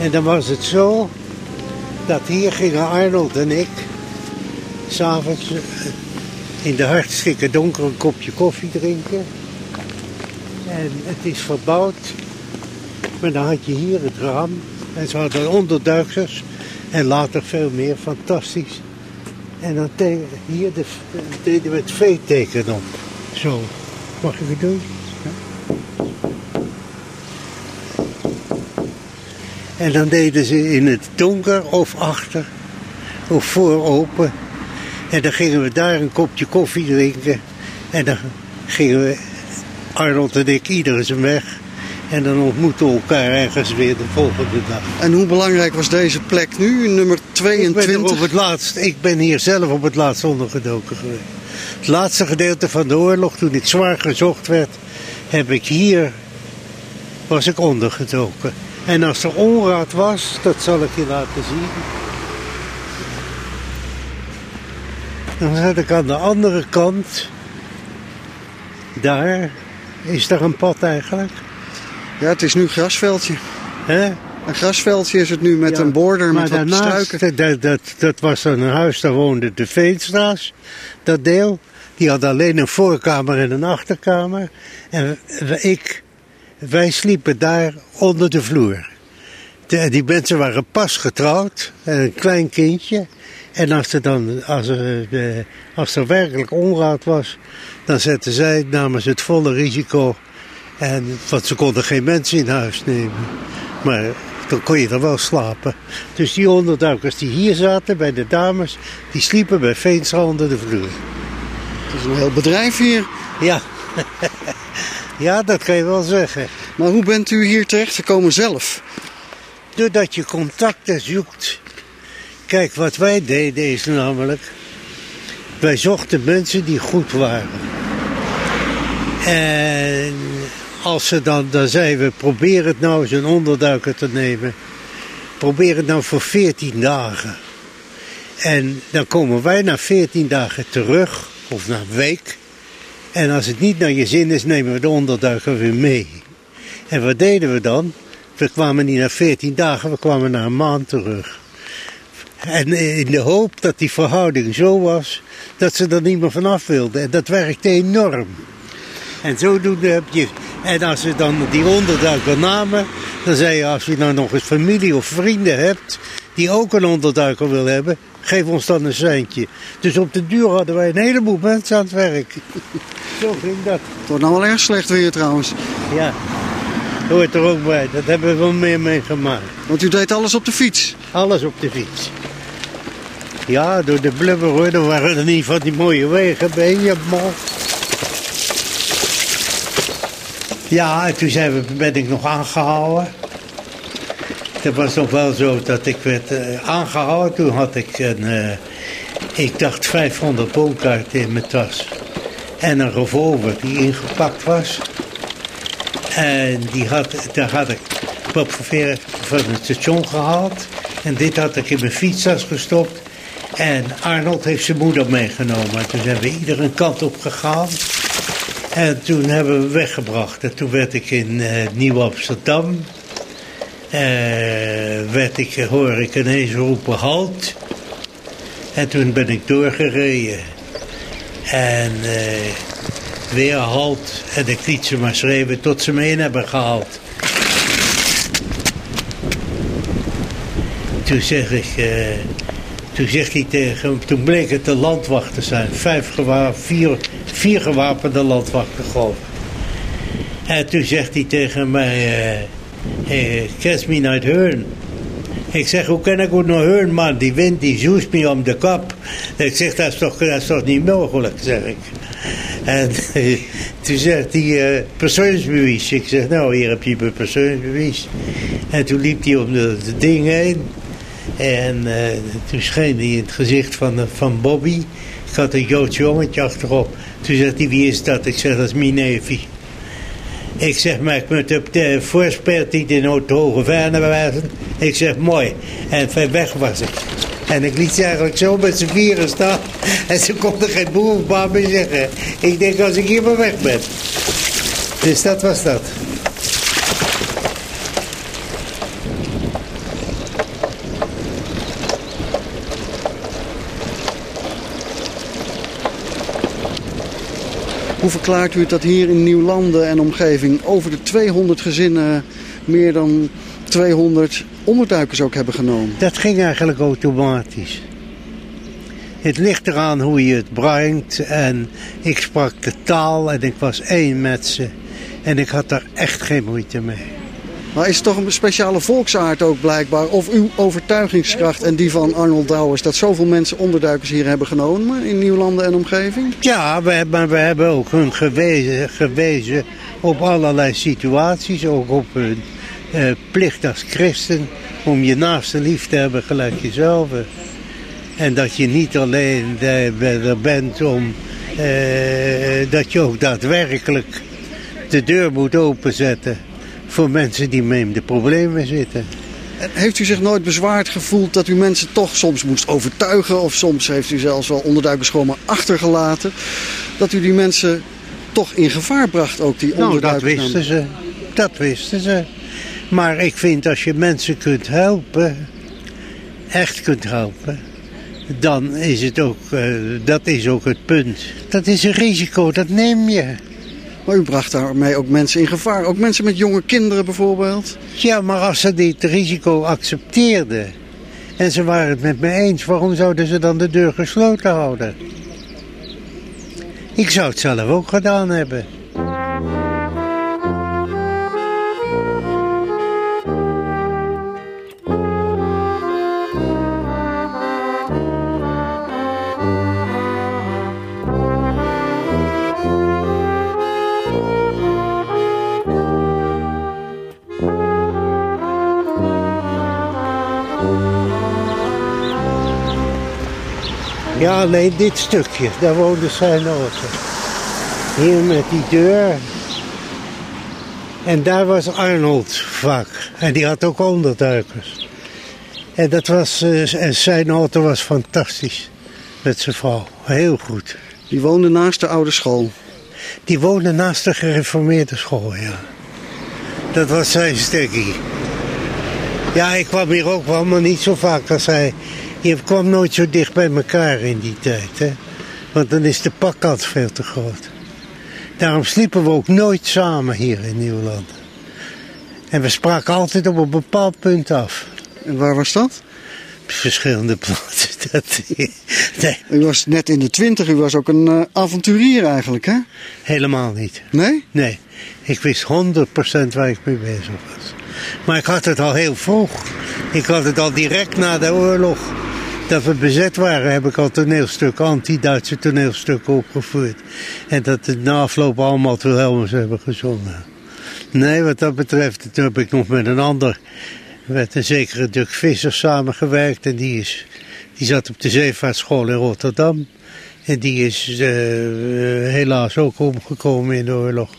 En dan was het zo dat hier gingen Arnold en ik s'avonds eh, in de hartstikke donker een kopje koffie drinken. En het is verbouwd. Maar dan had je hier het raam. En ze hadden onderduiksters. En later veel meer, fantastisch. En dan hier de, deden we het V-teken op. Zo. Mag ik het doen? En dan deden ze in het donker of achter of voor open. En dan gingen we daar een kopje koffie drinken. En dan gingen we, Arnold en ik, ieder zijn weg. En dan ontmoeten we elkaar ergens weer de volgende dag. En hoe belangrijk was deze plek nu, nummer Ik ben, 22? op het laatst, ik ben hier zelf op het laatst ondergedoken geweest. Het laatste gedeelte van de oorlog, toen ik zwaar gezocht werd, heb ik hier, was ik ondergedoken. En als er onraad was, dat zal ik je laten zien. Dan zat ik aan de andere kant. Daar is daar een pad eigenlijk. Ja, het is nu grasveldje. Hè? Een grasveldje is het nu met Ja, een border, met wat daarnaast, struiken. Dat, dat, dat was dan een huis, daar woonde de Veenstra's, dat deel. Die had alleen een voorkamer en een achterkamer. En ik, wij sliepen daar onder de vloer. De- die mensen waren pas getrouwd, en een klein kindje. En als er dan, als er, eh, als er werkelijk onraad was, dan zetten zij, namen ze het volle risico. En, want ze konden geen mensen in huis nemen. Maar dan kon je er wel slapen. Dus die onderduikers die hier zaten bij de dames, die sliepen bij Veenstra onder de vloer. Het is een heel bedrijf hier. Ja. [LAUGHS] ja, dat kan je wel zeggen. Maar hoe bent u hier terecht gekomen zelf? Doordat je contacten zoekt. Kijk, wat wij deden is namelijk. Wij zochten mensen die goed waren. En als ze dan, dan zeiden we, probeer het nou eens een onderduiker te nemen. Probeer het nou voor 14 dagen. En dan komen wij na 14 dagen terug, of na een week. En als het niet naar je zin is, nemen we de onderduiker weer mee. En wat deden we dan? We kwamen niet na 14 dagen, we kwamen na een maand terug. En in de hoop dat die verhouding zo was dat ze er niet meer vanaf wilden. En dat werkte enorm. En zodoende heb je. En als ze dan die onderduiker namen, dan zei je: als je nou nog eens familie of vrienden hebt die ook een onderduiker wil hebben, geef ons dan een seintje. Dus op de duur hadden wij een heleboel mensen aan het werk. [LAUGHS] Zo ging dat. Het wordt nou wel erg slecht weer trouwens. Ja, dat hoort er ook bij. Dat hebben we wel meer meegemaakt. Want u deed alles op de fiets? Alles op de fiets. Ja, door de blubber hoor. Er waren er niet van die mooie wegen bij je, man. Ja, en toen zijn we, ben ik nog aangehouden. Het was nog wel zo dat ik werd eh, aangehouden. Toen had ik een, eh, ik dacht 500 bonkaarten in mijn tas. En een revolver die ingepakt was. En die had, daar had ik Bob van het station gehaald. En dit had ik in mijn fietstas gestopt. En Arnold heeft zijn moeder meegenomen. En toen zijn we ieder een kant op gegaan. En toen hebben we weggebracht. En toen werd ik in eh, Nieuw-Amsterdam. eh, werd ik, hoor ik ineens roepen halt. En toen ben ik doorgereden. En eh, weer halt. En ik liet ze maar schreeuwen tot ze me in hebben gehaald. Toen zeg ik... eh, toen zegt hij tegen hem, toen bleek het de landwacht te zijn. Vijf gewa vier, vier gewapende landwachten ik. En toen zegt hij tegen mij, eh eh, catch me not. Ik zeg, hoe kan ik ook nog horen, man? Die wind die zoest me om de kop. Ik zeg, dat is toch, dat is toch niet mogelijk, zeg ik. En [LAUGHS] toen zegt hij, eh, persoonsbewijs. Ik zeg, nou, hier heb je mijn persoonsbewijs. En toen liep hij om de, ding heen. En toen scheen hij in het gezicht van, van Bobby. Ik had een Joods jongetje achterop. Toen zegt hij, wie is dat? Ik zeg, dat is mijn neefje. Ik zeg, maar ik moet op de voorspeld die in het hoge verne wijzen. Ik zeg, mooi. En ver weg was ik. En ik liet ze eigenlijk zo met z'n vieren staan. [LAUGHS] En ze konden geen boer baar meer zeggen. Ik denk, als ik hier maar weg ben. Dus dat was dat. Hoe verklaart u het dat hier in Nieuwlanden en omgeving over de 200 gezinnen meer dan 200 onderduikers ook hebben genomen? Dat ging eigenlijk automatisch. Het ligt eraan hoe je het brengt. En ik sprak de taal en ik was één met ze. En ik had daar echt geen moeite mee. Maar is het toch een speciale volksaard ook blijkbaar? Of uw overtuigingskracht en die van Arnold Douwers... dat zoveel mensen onderduikers hier hebben genomen in Nieuwlanden en omgeving? Ja, we hebben, we hebben ook hun gewezen, gewezen op allerlei situaties. Ook op hun eh, plicht als christen om je naaste lief te hebben gelijk jezelf. En dat je niet alleen eh, er bent om... eh, dat je ook daadwerkelijk de deur moet openzetten voor mensen die mee in de problemen zitten. En heeft u zich nooit bezwaard gevoeld dat u mensen toch soms moest overtuigen... of soms heeft u zelfs wel onderduikers gewoon maar achtergelaten... dat u die mensen toch in gevaar bracht, ook die Nou, dat onderduikers? wisten ze. Dat wisten ze. Maar ik vind als je mensen kunt helpen, echt kunt helpen, dan is het ook, eh, dat is ook het punt. Dat is een risico, dat neem je. Maar u bracht daarmee ook mensen in gevaar. Ook mensen met jonge kinderen bijvoorbeeld. Ja, maar als ze dit risico accepteerden en ze waren het met me eens, waarom zouden ze dan de deur gesloten houden? Ik zou het zelf ook gedaan hebben. Ja, nee, dit stukje, daar woonde zijn auto. Hier met die deur. En daar was Arnold vaak. En die had ook onderduikers. En dat was, eh, en zijn auto was fantastisch. Met zijn vrouw. Heel goed. Die woonde naast de oude school. Die woonde naast de gereformeerde school, ja. Dat was zijn stekkie. Ja, ik kwam hier ook wel, maar niet zo vaak als hij. Je kwam nooit zo dicht bij elkaar in die tijd, hè. Want dan is de pakkant veel te groot. Daarom sliepen we ook nooit samen hier in Nieuwland. En we spraken altijd op een bepaald punt af. En waar was dat? Verschillende [LAUGHS] plaatsen. Dat, nee, U was net in de twintig, u was ook een eh, avonturier eigenlijk, hè? helemaal niet. Nee? Nee, ik wist 100% waar ik mee bezig was. Maar ik had het al heel vroeg. Ik had het al direct na de oorlog. Dat we bezet waren, heb ik al toneelstukken, anti-Duitse toneelstukken opgevoerd. En dat de na afloop allemaal Wilhelmus hebben gezongen. Nee, wat dat betreft, toen heb ik nog met een ander, met een zekere Dirk Visser samengewerkt. En die, is, die zat op de zeevaartschool in Rotterdam. En die is eh, helaas ook omgekomen in de oorlog.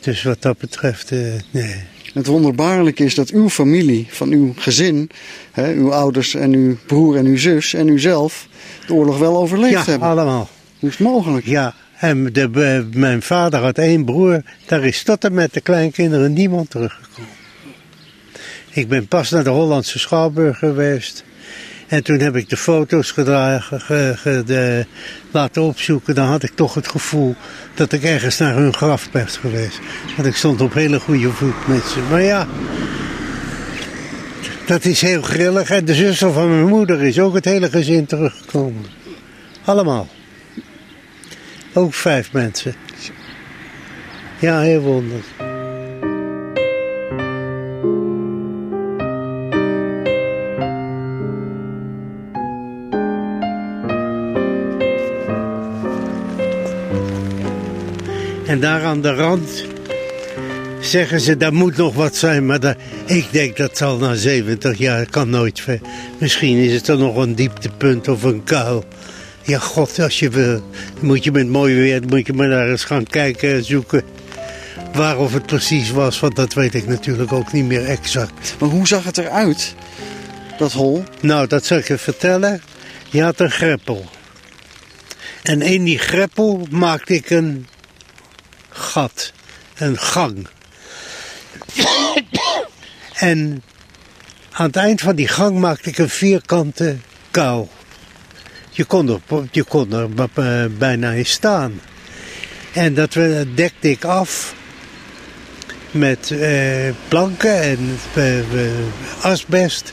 Dus wat dat betreft, eh, nee. Het wonderbaarlijke is dat uw familie, van uw gezin, hè, uw ouders en uw broer en uw zus en u zelf, de oorlog wel overleefd ja, hebben. allemaal. Hoe is het mogelijk? Ja, en de, eh, mijn vader had één broer. Daar is tot en met de kleinkinderen niemand teruggekomen. Ik ben pas naar de Hollandse Schouwburg geweest. En toen heb ik de foto's gedragen, ge- de- laten opzoeken. Dan had ik toch het gevoel dat ik ergens naar hun graf ben geweest. Want ik stond op hele goede voet met ze. Maar ja, dat is heel grillig. En de zuster van mijn moeder is ook het hele gezin teruggekomen. Allemaal. Ook vijf mensen. Ja, heel wonderlijk. En daar aan de rand zeggen ze, daar moet nog wat zijn. Maar daar, ik denk dat zal na 70 jaar, kan nooit ver. Misschien is het er nog een dieptepunt of een kuil. Ja, god, als je wil, moet je met mooi weer, moet je maar daar eens gaan kijken en zoeken. Waar of het precies was, want dat weet ik natuurlijk ook niet meer exact. Maar hoe zag het eruit, dat hol? Nou, dat zal ik je vertellen. Je had een greppel. En in die greppel maakte ik een gat, een gang. en aan het eind van die gang maakte ik een vierkante kuil. Je kon er, je kon er eh, bijna in staan. En dat dekte ik af met eh, planken en eh, eh, asbest.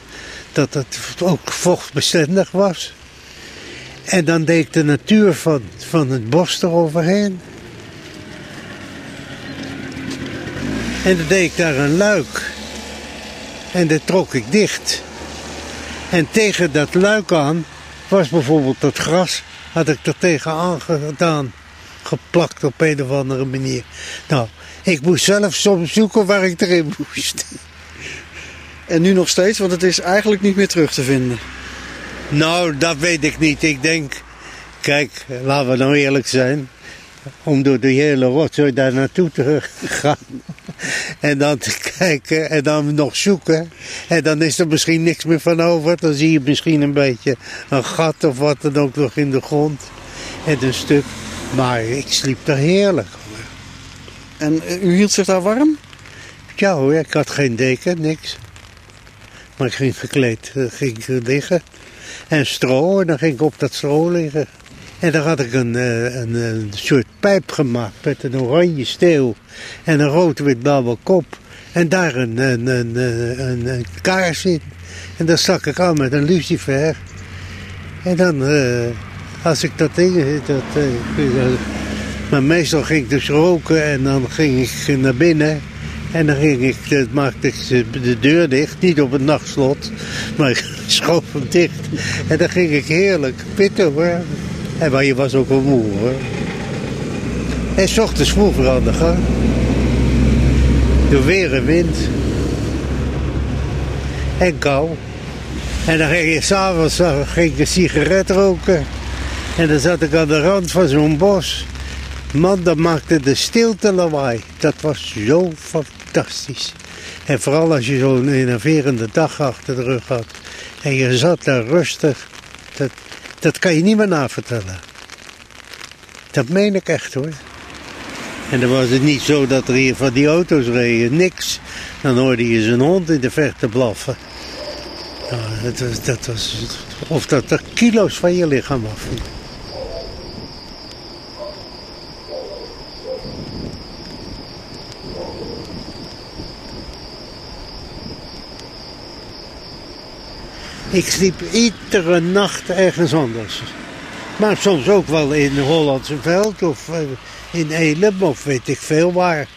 Dat het ook vochtbestendig was. En dan deed ik de natuur van, van het bos eroverheen. En dan deed ik daar een luik. En dat trok ik dicht. En tegen dat luik aan was bijvoorbeeld dat gras, had ik er tegenaan gedaan. Geplakt op een of andere manier. Nou, ik moest zelf soms zoeken waar ik erin moest. En nu nog steeds, want het is eigenlijk niet meer terug te vinden. Nou, dat weet ik niet. Ik denk, kijk, laten we nou eerlijk zijn. Om door die hele rotzooi daar naartoe te gaan. En dan te kijken en dan nog zoeken. En dan is er misschien niks meer van over. Dan zie je misschien een beetje een gat of wat dan ook nog in de grond. En een stuk. Maar ik sliep daar heerlijk. En eh, u hield zich daar warm? Ja hoor, ik had geen deken, niks. Maar ik ging gekleed, eh, ging liggen. En stro, en dan ging ik op dat stro liggen. En dan had ik een, eh, een, een soort pijp gemaakt met een oranje steel en een rood-wit-blauwe kop. En daar een, een, een, een, een, kaars in. En dan stak ik aan met een lucifer. En dan, eh, als ik dat ding... Dat, eh, eh, maar meestal ging ik dus roken en dan ging ik naar binnen. En dan ging ik, eh, maakte ik de- de deur dicht, niet op het nachtslot, maar [LAUGHS] ik schoof hem dicht. En dan ging ik heerlijk pitten hoor. En maar je was ook wel moe hoor. En s ochtends vroeger aan de gang. Door weer en wind. En kou. En dan ging je s'avonds ging een sigaret roken. En dan zat ik aan de rand van zo'n bos. Man, dat maakte de stilte lawaai. Dat was zo fantastisch. En vooral als je zo'n enerverende dag achter de rug had. En je zat daar rustig. Dat kan je niet meer navertellen. Dat meen ik echt hoor. En dan was het niet zo dat er hier van die auto's reden. Niks. Dan hoorde je zijn hond in de verte blaffen. Ja, dat, was, dat was... Of dat er kilo's van je lichaam af. Ik sliep iedere nacht ergens anders. Maar soms ook wel in Hollandse Veld of eh, in Elem of weet ik veel waar.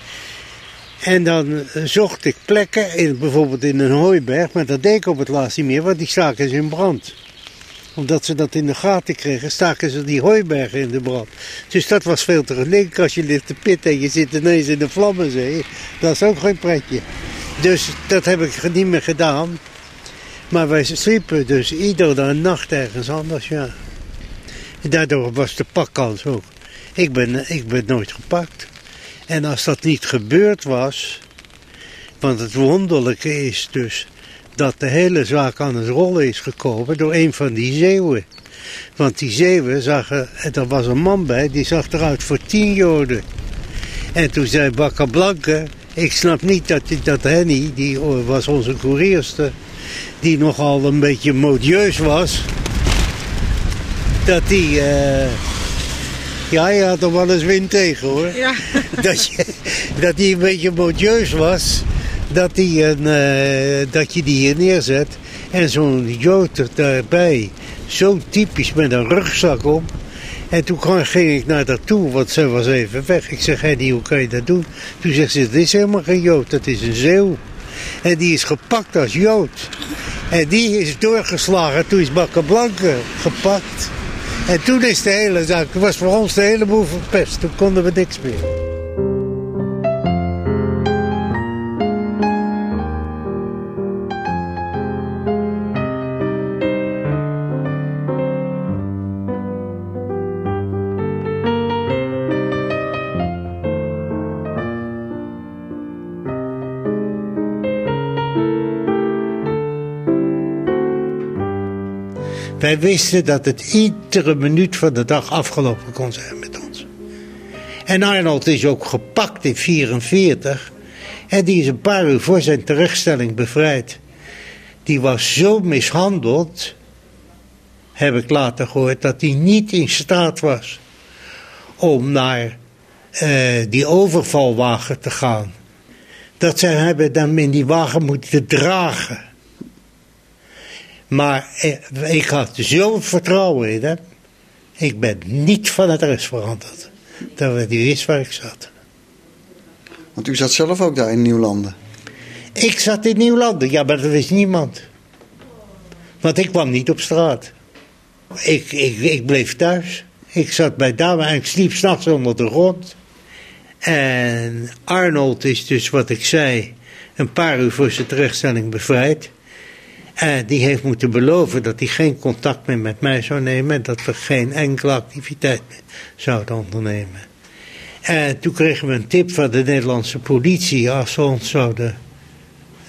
En dan eh, zocht ik plekken, in, bijvoorbeeld in een hooiberg, maar dat deed ik op het laatst niet meer, want die staken is in brand. omdat ze dat in de gaten kregen, staken ze die hooibergen in de brand. Dus dat was veel te gelinkt. Als je ligt te pitten en je zit ineens in de vlammenzee, dat is ook geen pretje. Dus dat heb ik niet meer gedaan. Maar wij sliepen dus iedere nacht ergens anders, ja. Daardoor was de pakkans ook. Ik ben, ik ben nooit gepakt. En als dat niet gebeurd was, want het wonderlijke is dus dat de hele zaak aan het rollen is gekomen door een van die zeeuwen. Want die zeeuwen zagen, en er was een man bij, die zag eruit voor tien joden. En toen zei Bakker Blanke, ik snap niet dat, dat Henny, die was onze koerierster, die nogal een beetje modieus was, dat die... eh, ja, je had er wel eens wind tegen hoor. Ja. [LAUGHS] Dat, je, dat die een beetje modieus was. Dat, die een, eh, dat je die hier neerzet. En zo'n jood daarbij. Zo typisch met een rugzak om. En toen ging ik naar haar toe, want ze was even weg. Ik zeg, Henny, hoe kan je dat doen? Toen zegt ze, dit is helemaal geen jood, dat is een zeeuw. En die is gepakt als jood. En die is doorgeslagen, toen is Blanke gepakt. En toen is de hele zaak, was voor ons de hele boel verpest. Toen konden we niks meer. Wij wisten dat het iedere minuut van de dag afgelopen kon zijn met ons. En Arnold is ook gepakt in 44. En die is een paar uur voor zijn terechtstelling bevrijd. Die was zo mishandeld, heb ik later gehoord, dat hij niet in staat was om naar eh, die overvalwagen te gaan. Dat zij hebben hem in die wagen moeten dragen. Maar eh, ik had zo'n vertrouwen in hem. Ik ben niet van het rest veranderd. Dat hij wist waar ik zat. Want u zat zelf ook daar in Nieuwlanden. Ik zat in Nieuwlanden, ja, maar dat wist niemand. Want ik kwam niet op straat. Ik, ik, ik bleef thuis. Ik zat bij dame en ik sliep s'nachts onder de grond. En Arnold is dus, wat ik zei, een paar uur voor zijn terechtstelling bevrijd. En die heeft moeten beloven dat hij geen contact meer met mij zou nemen. En dat we geen enkele activiteit meer zouden ondernemen. En toen kregen we een tip van de Nederlandse politie. Als ze ons zouden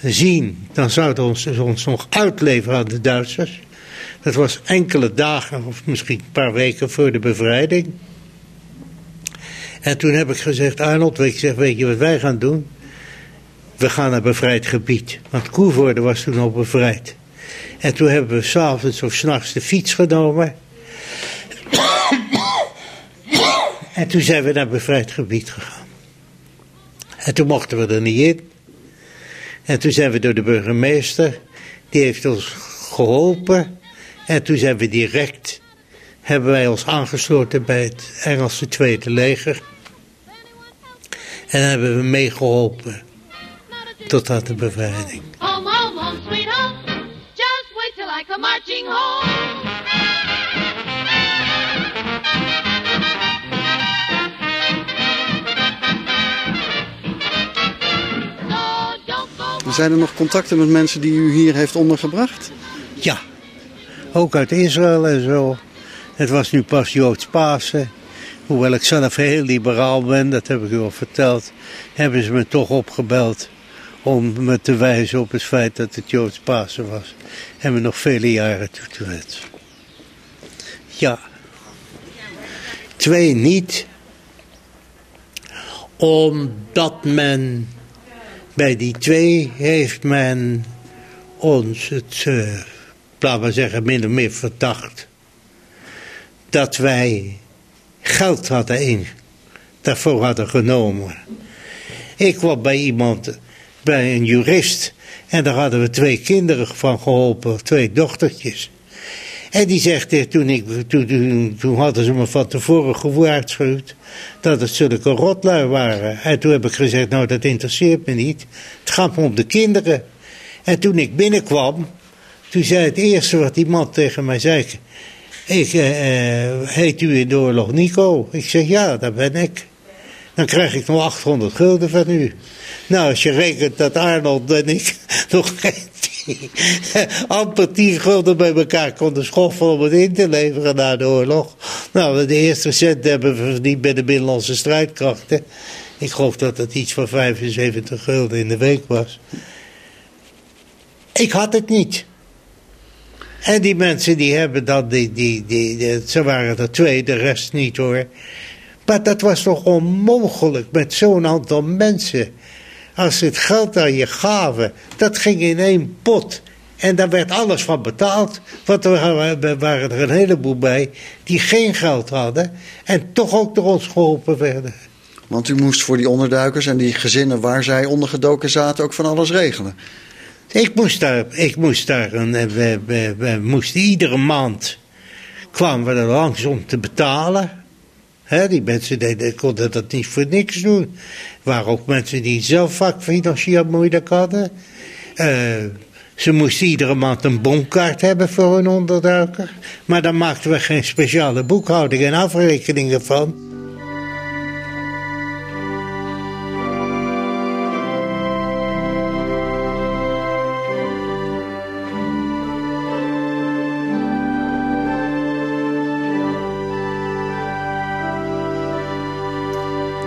zien, dan zouden ze ons nog uitleveren aan de Duitsers. Dat was enkele dagen of misschien een paar weken voor de bevrijding. En toen heb ik gezegd, Arnold, ik zeg, weet je wat wij gaan doen? We gaan naar bevrijd gebied. Want Koevoorde was toen al bevrijd. En toen hebben we s'avonds of s'nachts de fiets genomen. En toen zijn we naar bevrijd gebied gegaan. En toen mochten we er niet in. En toen zijn we door de burgemeester, die heeft ons geholpen. En toen zijn we direct, hebben wij ons aangesloten bij het Engelse Tweede Leger. En hebben we meegeholpen tot aan de bevrijding. Zijn er nog contacten met mensen die u hier heeft ondergebracht? Ja, ook uit Israël en zo. Het was nu pas Joods Pasen. Hoewel ik zelf heel liberaal ben, dat heb ik u al verteld, hebben ze me toch opgebeld om me te wijzen op het feit dat het Joods Pasen was. En me nog vele jaren toe te wensen. Ja. Twee niet. Omdat men bij die twee heeft men ons het, uh, laten we zeggen, min of meer verdacht. Dat wij geld hadden in, daarvoor hadden genomen. Ik kwam bij iemand, bij een jurist, en daar hadden we twee kinderen van geholpen, twee dochtertjes. En die zegt, toen, ik, toen, toen, toen hadden ze me van tevoren gewaarschuwd dat het zulke rotlui waren. En toen heb ik gezegd, nou dat interesseert me niet. Het gaat me om de kinderen. En toen ik binnenkwam, Toen zei het eerste wat die man tegen mij zei... Ik, eh, eh, heet u in de oorlog Nico? Ik zeg, ja, dat ben ik. Dan krijg ik nog 800 gulden van u. Nou, als je rekent dat Arnold en ik [LAUGHS] nog geen [LAUGHS] amper 10 gulden bij elkaar konden schoffelen om het in te leveren na de oorlog. Nou, de eerste cent hebben we verdiend bij de binnenlandse strijdkrachten. Ik geloof dat het iets van 75 gulden in de week was. Ik had het niet. En die mensen die hebben dan, die, die, die, die- ze waren er twee, de rest niet hoor. Maar dat was toch onmogelijk met zo'n aantal mensen. Als het geld aan je gaven, dat ging in één pot. En daar werd alles van betaald. Want er waren er een heleboel bij die geen geld hadden. En toch ook door ons geholpen werden. Want u moest voor die onderduikers en die gezinnen waar zij ondergedoken zaten ook van alles regelen. Ik moest daar, ik moest daar een, we, we, we moesten iedere maand kwamen we er langs om te betalen. Die mensen deden, konden dat niet voor niks doen. Er waren ook mensen die zelf vaak financieel moeilijk hadden. Eh, ze moesten iedere maand een bonkaart hebben voor hun onderduiker. Maar daar maakten we geen speciale boekhouding en afrekeningen van.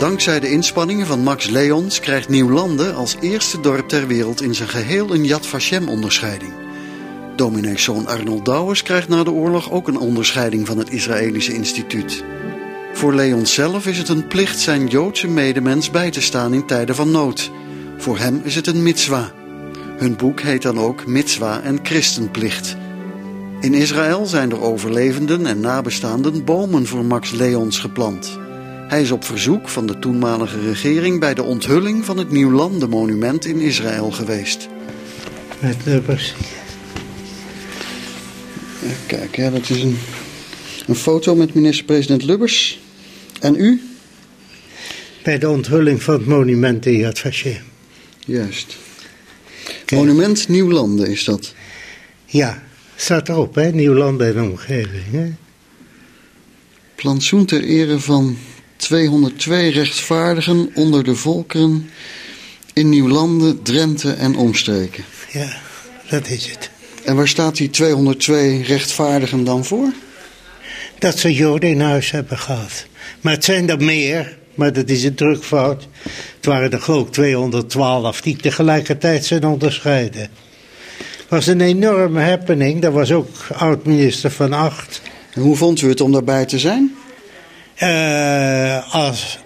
Dankzij de inspanningen van Max Leons krijgt Nieuwlanden als eerste dorp ter wereld in zijn geheel een Yad Vashem onderscheiding. Domineeszoon Arnold Douwers krijgt na de oorlog ook een onderscheiding van het Israëlische instituut. Voor Leons zelf is het een plicht zijn Joodse medemens bij te staan in tijden van nood. Voor hem is het een mitzwa. Hun boek heet dan ook Mitzwa en Christenplicht. In Israël zijn er overlevenden en nabestaanden bomen voor Max Leons geplant. Hij is op verzoek van de toenmalige regering bij de onthulling van het Nieuwlandenmonument in Israël geweest. Met Lubbers. Kijken, ja, dat is een, een foto met minister-president Lubbers. En u? Bij de onthulling van het monument in Yad Vashem. Juist. Monument Nieuwlanden is dat. Ja, staat erop, hè? Nieuwland en omgeving. Hè? Plantsoen ter ere van 202 rechtvaardigen onder de volkeren in Nieuwlanden, Drenthe en omstreken. Ja, dat is het. En waar staat die 202 rechtvaardigen dan voor? Dat ze Joden in huis hebben gehad. Maar het zijn er meer, maar dat is een drukfout. Het waren er ik 212 die tegelijkertijd zijn onderscheiden. Het was een enorme happening. Dat was ook oud-minister van Acht. En hoe vond u het om daarbij te zijn? Eh, als,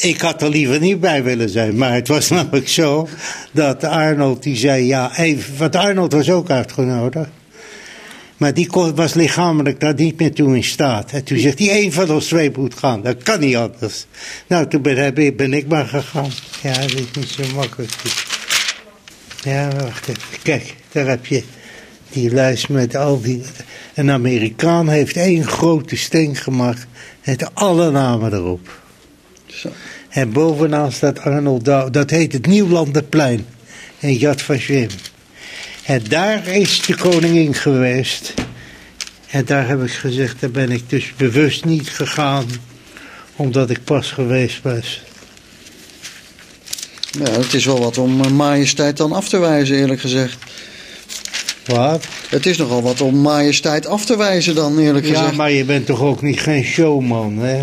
ik had er liever niet bij willen zijn. Maar het was [LAUGHS] namelijk zo dat Arnold die zei ja, even, want Arnold was ook uitgenodigd. Maar die kon, was lichamelijk daar niet meer toe in staat. En toen zegt hij, één van ons twee moet gaan. Dat kan niet anders. Nou, toen ben, ben- ben ik maar gegaan. Ja, dat is niet zo makkelijk. Ja, wacht even. Kijk, daar heb je die lijst met al die... Een Amerikaan heeft één grote steen gemaakt met alle namen erop. Zo. En bovenaan staat Arnold Douw. Dat heet het Nieuwlandenplein in Yad Vashem. En daar is de koningin geweest. En daar heb ik gezegd, daar ben ik dus bewust niet gegaan. Omdat ik pas geweest was. Ja, het is wel wat om eh, majesteit dan af te wijzen, eerlijk gezegd. Wat? Het is nogal wat om majesteit af te wijzen dan, eerlijk Ja, gezegd. maar je bent toch ook niet geen showman, hè?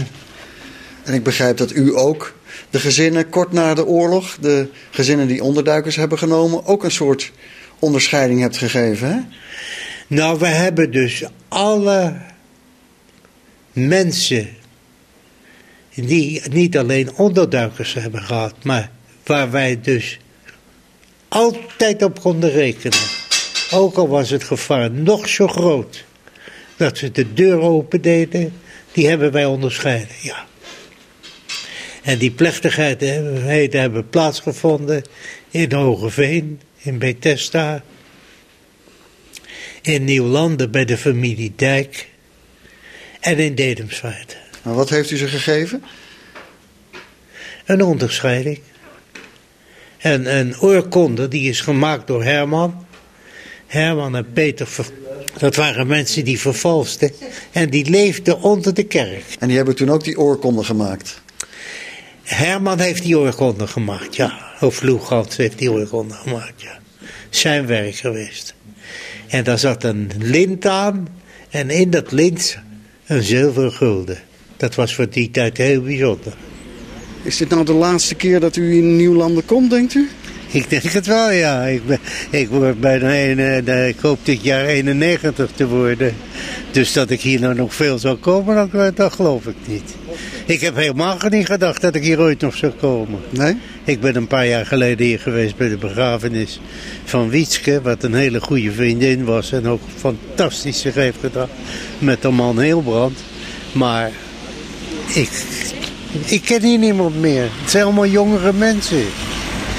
En ik begrijp dat u ook de gezinnen kort na de oorlog, de gezinnen die onderduikers hebben genomen, ook een soort onderscheiding hebt gegeven, hè? Nou, we hebben dus alle mensen die niet alleen onderduikers hebben gehad, maar waar wij dus altijd op konden rekenen. Ook al was het gevaar nog zo groot dat ze de deur open deden, die hebben wij onderscheiden, ja. En die plechtigheden hebben plaatsgevonden in Hogeveen, in Bethesda, in Nieuwlanden bij de familie Dijk en in Dedemsvaart. Maar wat heeft u ze gegeven? Een onderscheiding. En een oorkonde die is gemaakt door Herman. Herman en Peter, dat waren mensen die vervalsten. En die leefden onder de kerk. En die hebben toen ook die oorkonde gemaakt. Herman heeft die oorkonde gemaakt, ja. Of Loegans heeft die oorkonde gemaakt, ja. Zijn werk geweest. En daar zat een lint aan. En in dat lint een zilveren gulden. Dat was voor die tijd heel bijzonder. Is dit nou de laatste keer dat u in Nieuwlanden komt, denkt u? [LAUGHS] Ik denk het wel, ja. Ik, ben, ik word bijna een, eh, ik hoop dit jaar 91 te worden. Dus dat ik hier nou nog veel zou komen, dat, eh, dat geloof ik niet. Ik heb helemaal niet gedacht dat ik hier ooit nog zou komen. Nee? Ik ben een paar jaar geleden hier geweest bij de begrafenis van Wietske, wat een hele goede vriendin was en ook fantastisch zich heeft gedaan met de man Heelbrand. Maar ik, ik ken hier niemand meer. Het zijn allemaal jongere mensen.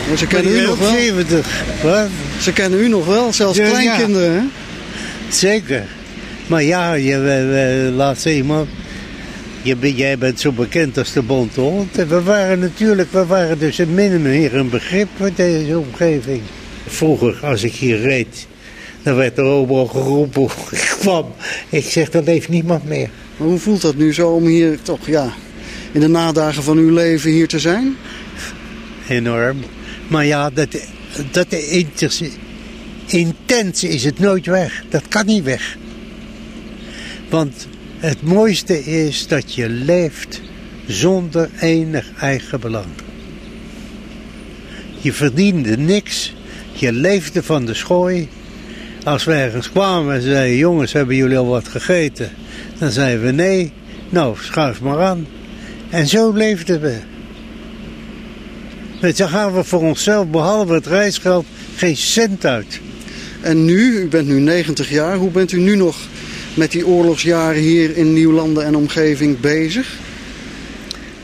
Maar ze kennen u nog wel. ook 70. Wat? Ze kennen u nog wel, zelfs Ja, kleinkinderen, hè? Zeker. Maar ja, je, we, we- laatst iemand. Je, jij bent zo bekend als de bonte hond. En we waren natuurlijk, we waren dus een min of meer een begrip voor deze omgeving. Vroeger, als ik hier reed, dan werd er overal geroepen ik kwam. Ik zeg, er leeft niemand meer. Maar hoe voelt dat nu zo om hier toch, ja, in de nadagen van uw leven hier te zijn? Enorm. Maar ja, dat, dat intens is het nooit weg. Dat kan niet weg. Want het mooiste is dat je leeft zonder enig eigen belang. Je verdiende niks. Je leefde van de schooi. Als we ergens kwamen en zeiden, jongens, hebben jullie al wat gegeten? Dan zeiden we nee. Nou, schuif maar aan. En zo leefden we. Weet je, gaan we voor onszelf, behalve het reisgeld, geen cent uit. En nu, u bent nu 90 jaar, hoe bent u nu nog met die oorlogsjaren hier in Nieuwlanden en omgeving bezig?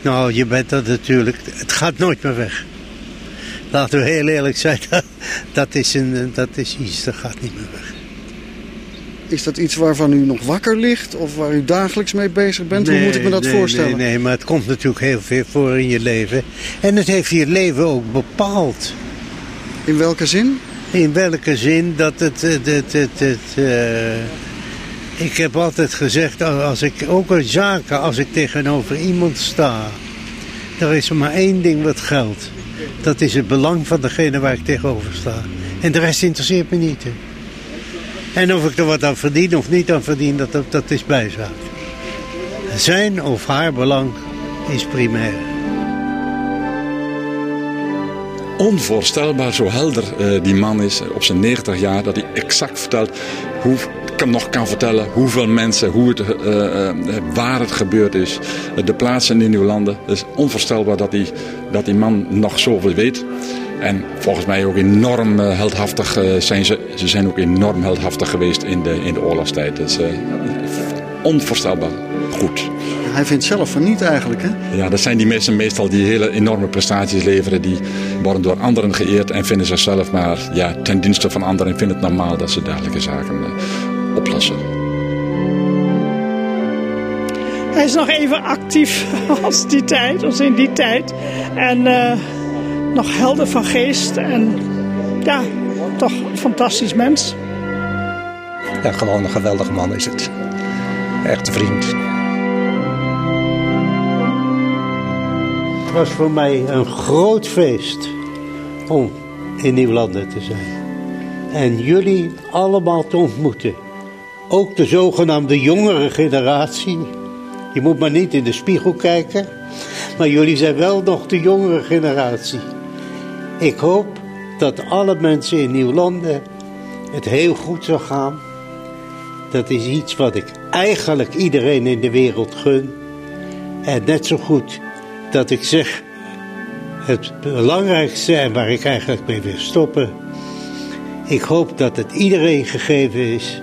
Nou, je bent dat natuurlijk, het gaat nooit meer weg. Laten we heel eerlijk zijn, dat, [LAUGHS] dat, is, een, dat is iets, dat gaat niet meer weg. Is dat iets waarvan u nog wakker ligt of waar u dagelijks mee bezig bent? hoe moet ik me dat nee, voorstellen? Nee, nee, maar het komt natuurlijk heel veel voor in je leven. En het heeft je leven ook bepaald. In welke zin? In welke zin dat het... het, het, het, het, eh, ik heb altijd gezegd, als ik, ook in zaken, als ik tegenover iemand sta... Er is er maar één ding wat geldt. Dat is het belang van degene waar ik tegenover sta. En de rest interesseert me niet. hè. En of ik er wat aan verdien of niet aan verdien, dat, dat, is bijzaak. Zijn of haar belang is primair. Onvoorstelbaar zo helder eh, die man is op zijn 90 jaar. Dat hij exact vertelt hoe kan, nog kan vertellen hoeveel mensen, hoe het, eh, eh, waar het gebeurd is. eh, de plaatsen in Nieuwlanden. Het is onvoorstelbaar dat die, dat die man nog zoveel weet. En volgens mij ook enorm eh, heldhaftig eh, zijn ze. Ze zijn ook enorm heldhaftig geweest in de, in de oorlogstijd. Dat is eh, onvoorstelbaar goed. Hij vindt zelf van niet eigenlijk, hè? Ja, dat zijn die mensen meestal die hele enorme prestaties leveren. Die worden door anderen geëerd en vinden zichzelf maar ja, ten dienste van anderen. En vinden het normaal dat ze dergelijke zaken oplossen. Hij is nog even actief [LAUGHS] als die tijd, als in die tijd. En eh, nog helder van geest. En ja, toch een fantastisch mens. Ja, gewoon een geweldige man is het. Echt een vriend. Het was voor mij een groot feest om in Nieuwlanden te zijn. En jullie allemaal te ontmoeten. Ook de zogenaamde jongere generatie. Je moet maar niet in de spiegel kijken. Maar jullie zijn wel nog de jongere generatie. Ik hoop dat alle mensen in Nieuwlanden het heel goed zal gaan. Dat is iets wat ik eigenlijk iedereen in de wereld gun. En net zo goed dat ik zeg, het belangrijkste en waar ik eigenlijk mee wil stoppen. Ik hoop dat het iedereen gegeven is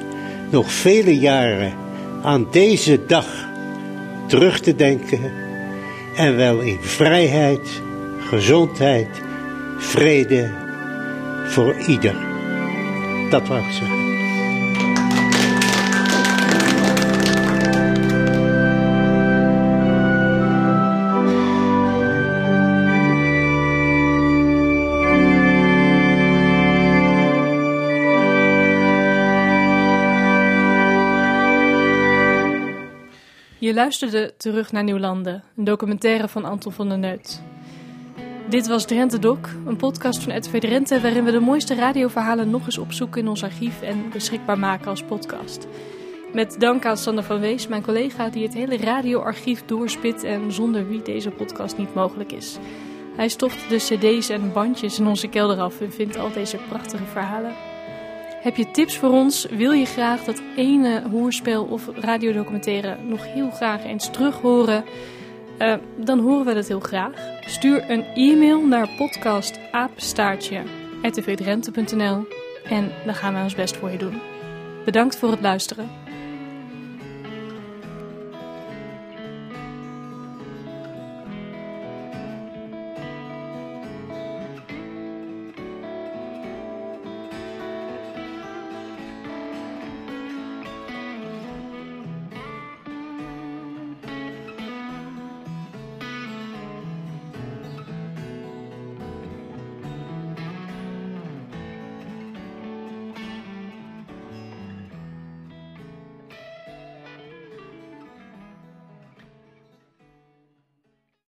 nog vele jaren aan deze dag terug te denken. En wel in vrijheid, gezondheid, vrede voor ieder. Dat wou ik. Je luisterde terug naar Nieuwlanden, een documentaire van Anton van der Neut. Dit was Drenthe Doc, een podcast van RTV Drenthe waarin we de mooiste radioverhalen nog eens opzoeken in ons archief en beschikbaar maken als podcast. Met dank aan Sander van Wees, mijn collega die het hele radioarchief doorspit en zonder wie deze podcast niet mogelijk is. Hij stoft de cd's en bandjes in onze kelder af en vindt al deze prachtige verhalen. Heb je tips voor ons? Wil je graag dat ene hoorspel of radiodocumentaire nog heel graag eens terug horen? Uh, dan horen we dat heel graag. Stuur een e-mail naar podcastapenstaartje.tvdrenthe.nl en dan gaan we ons best voor je doen. Bedankt voor het luisteren.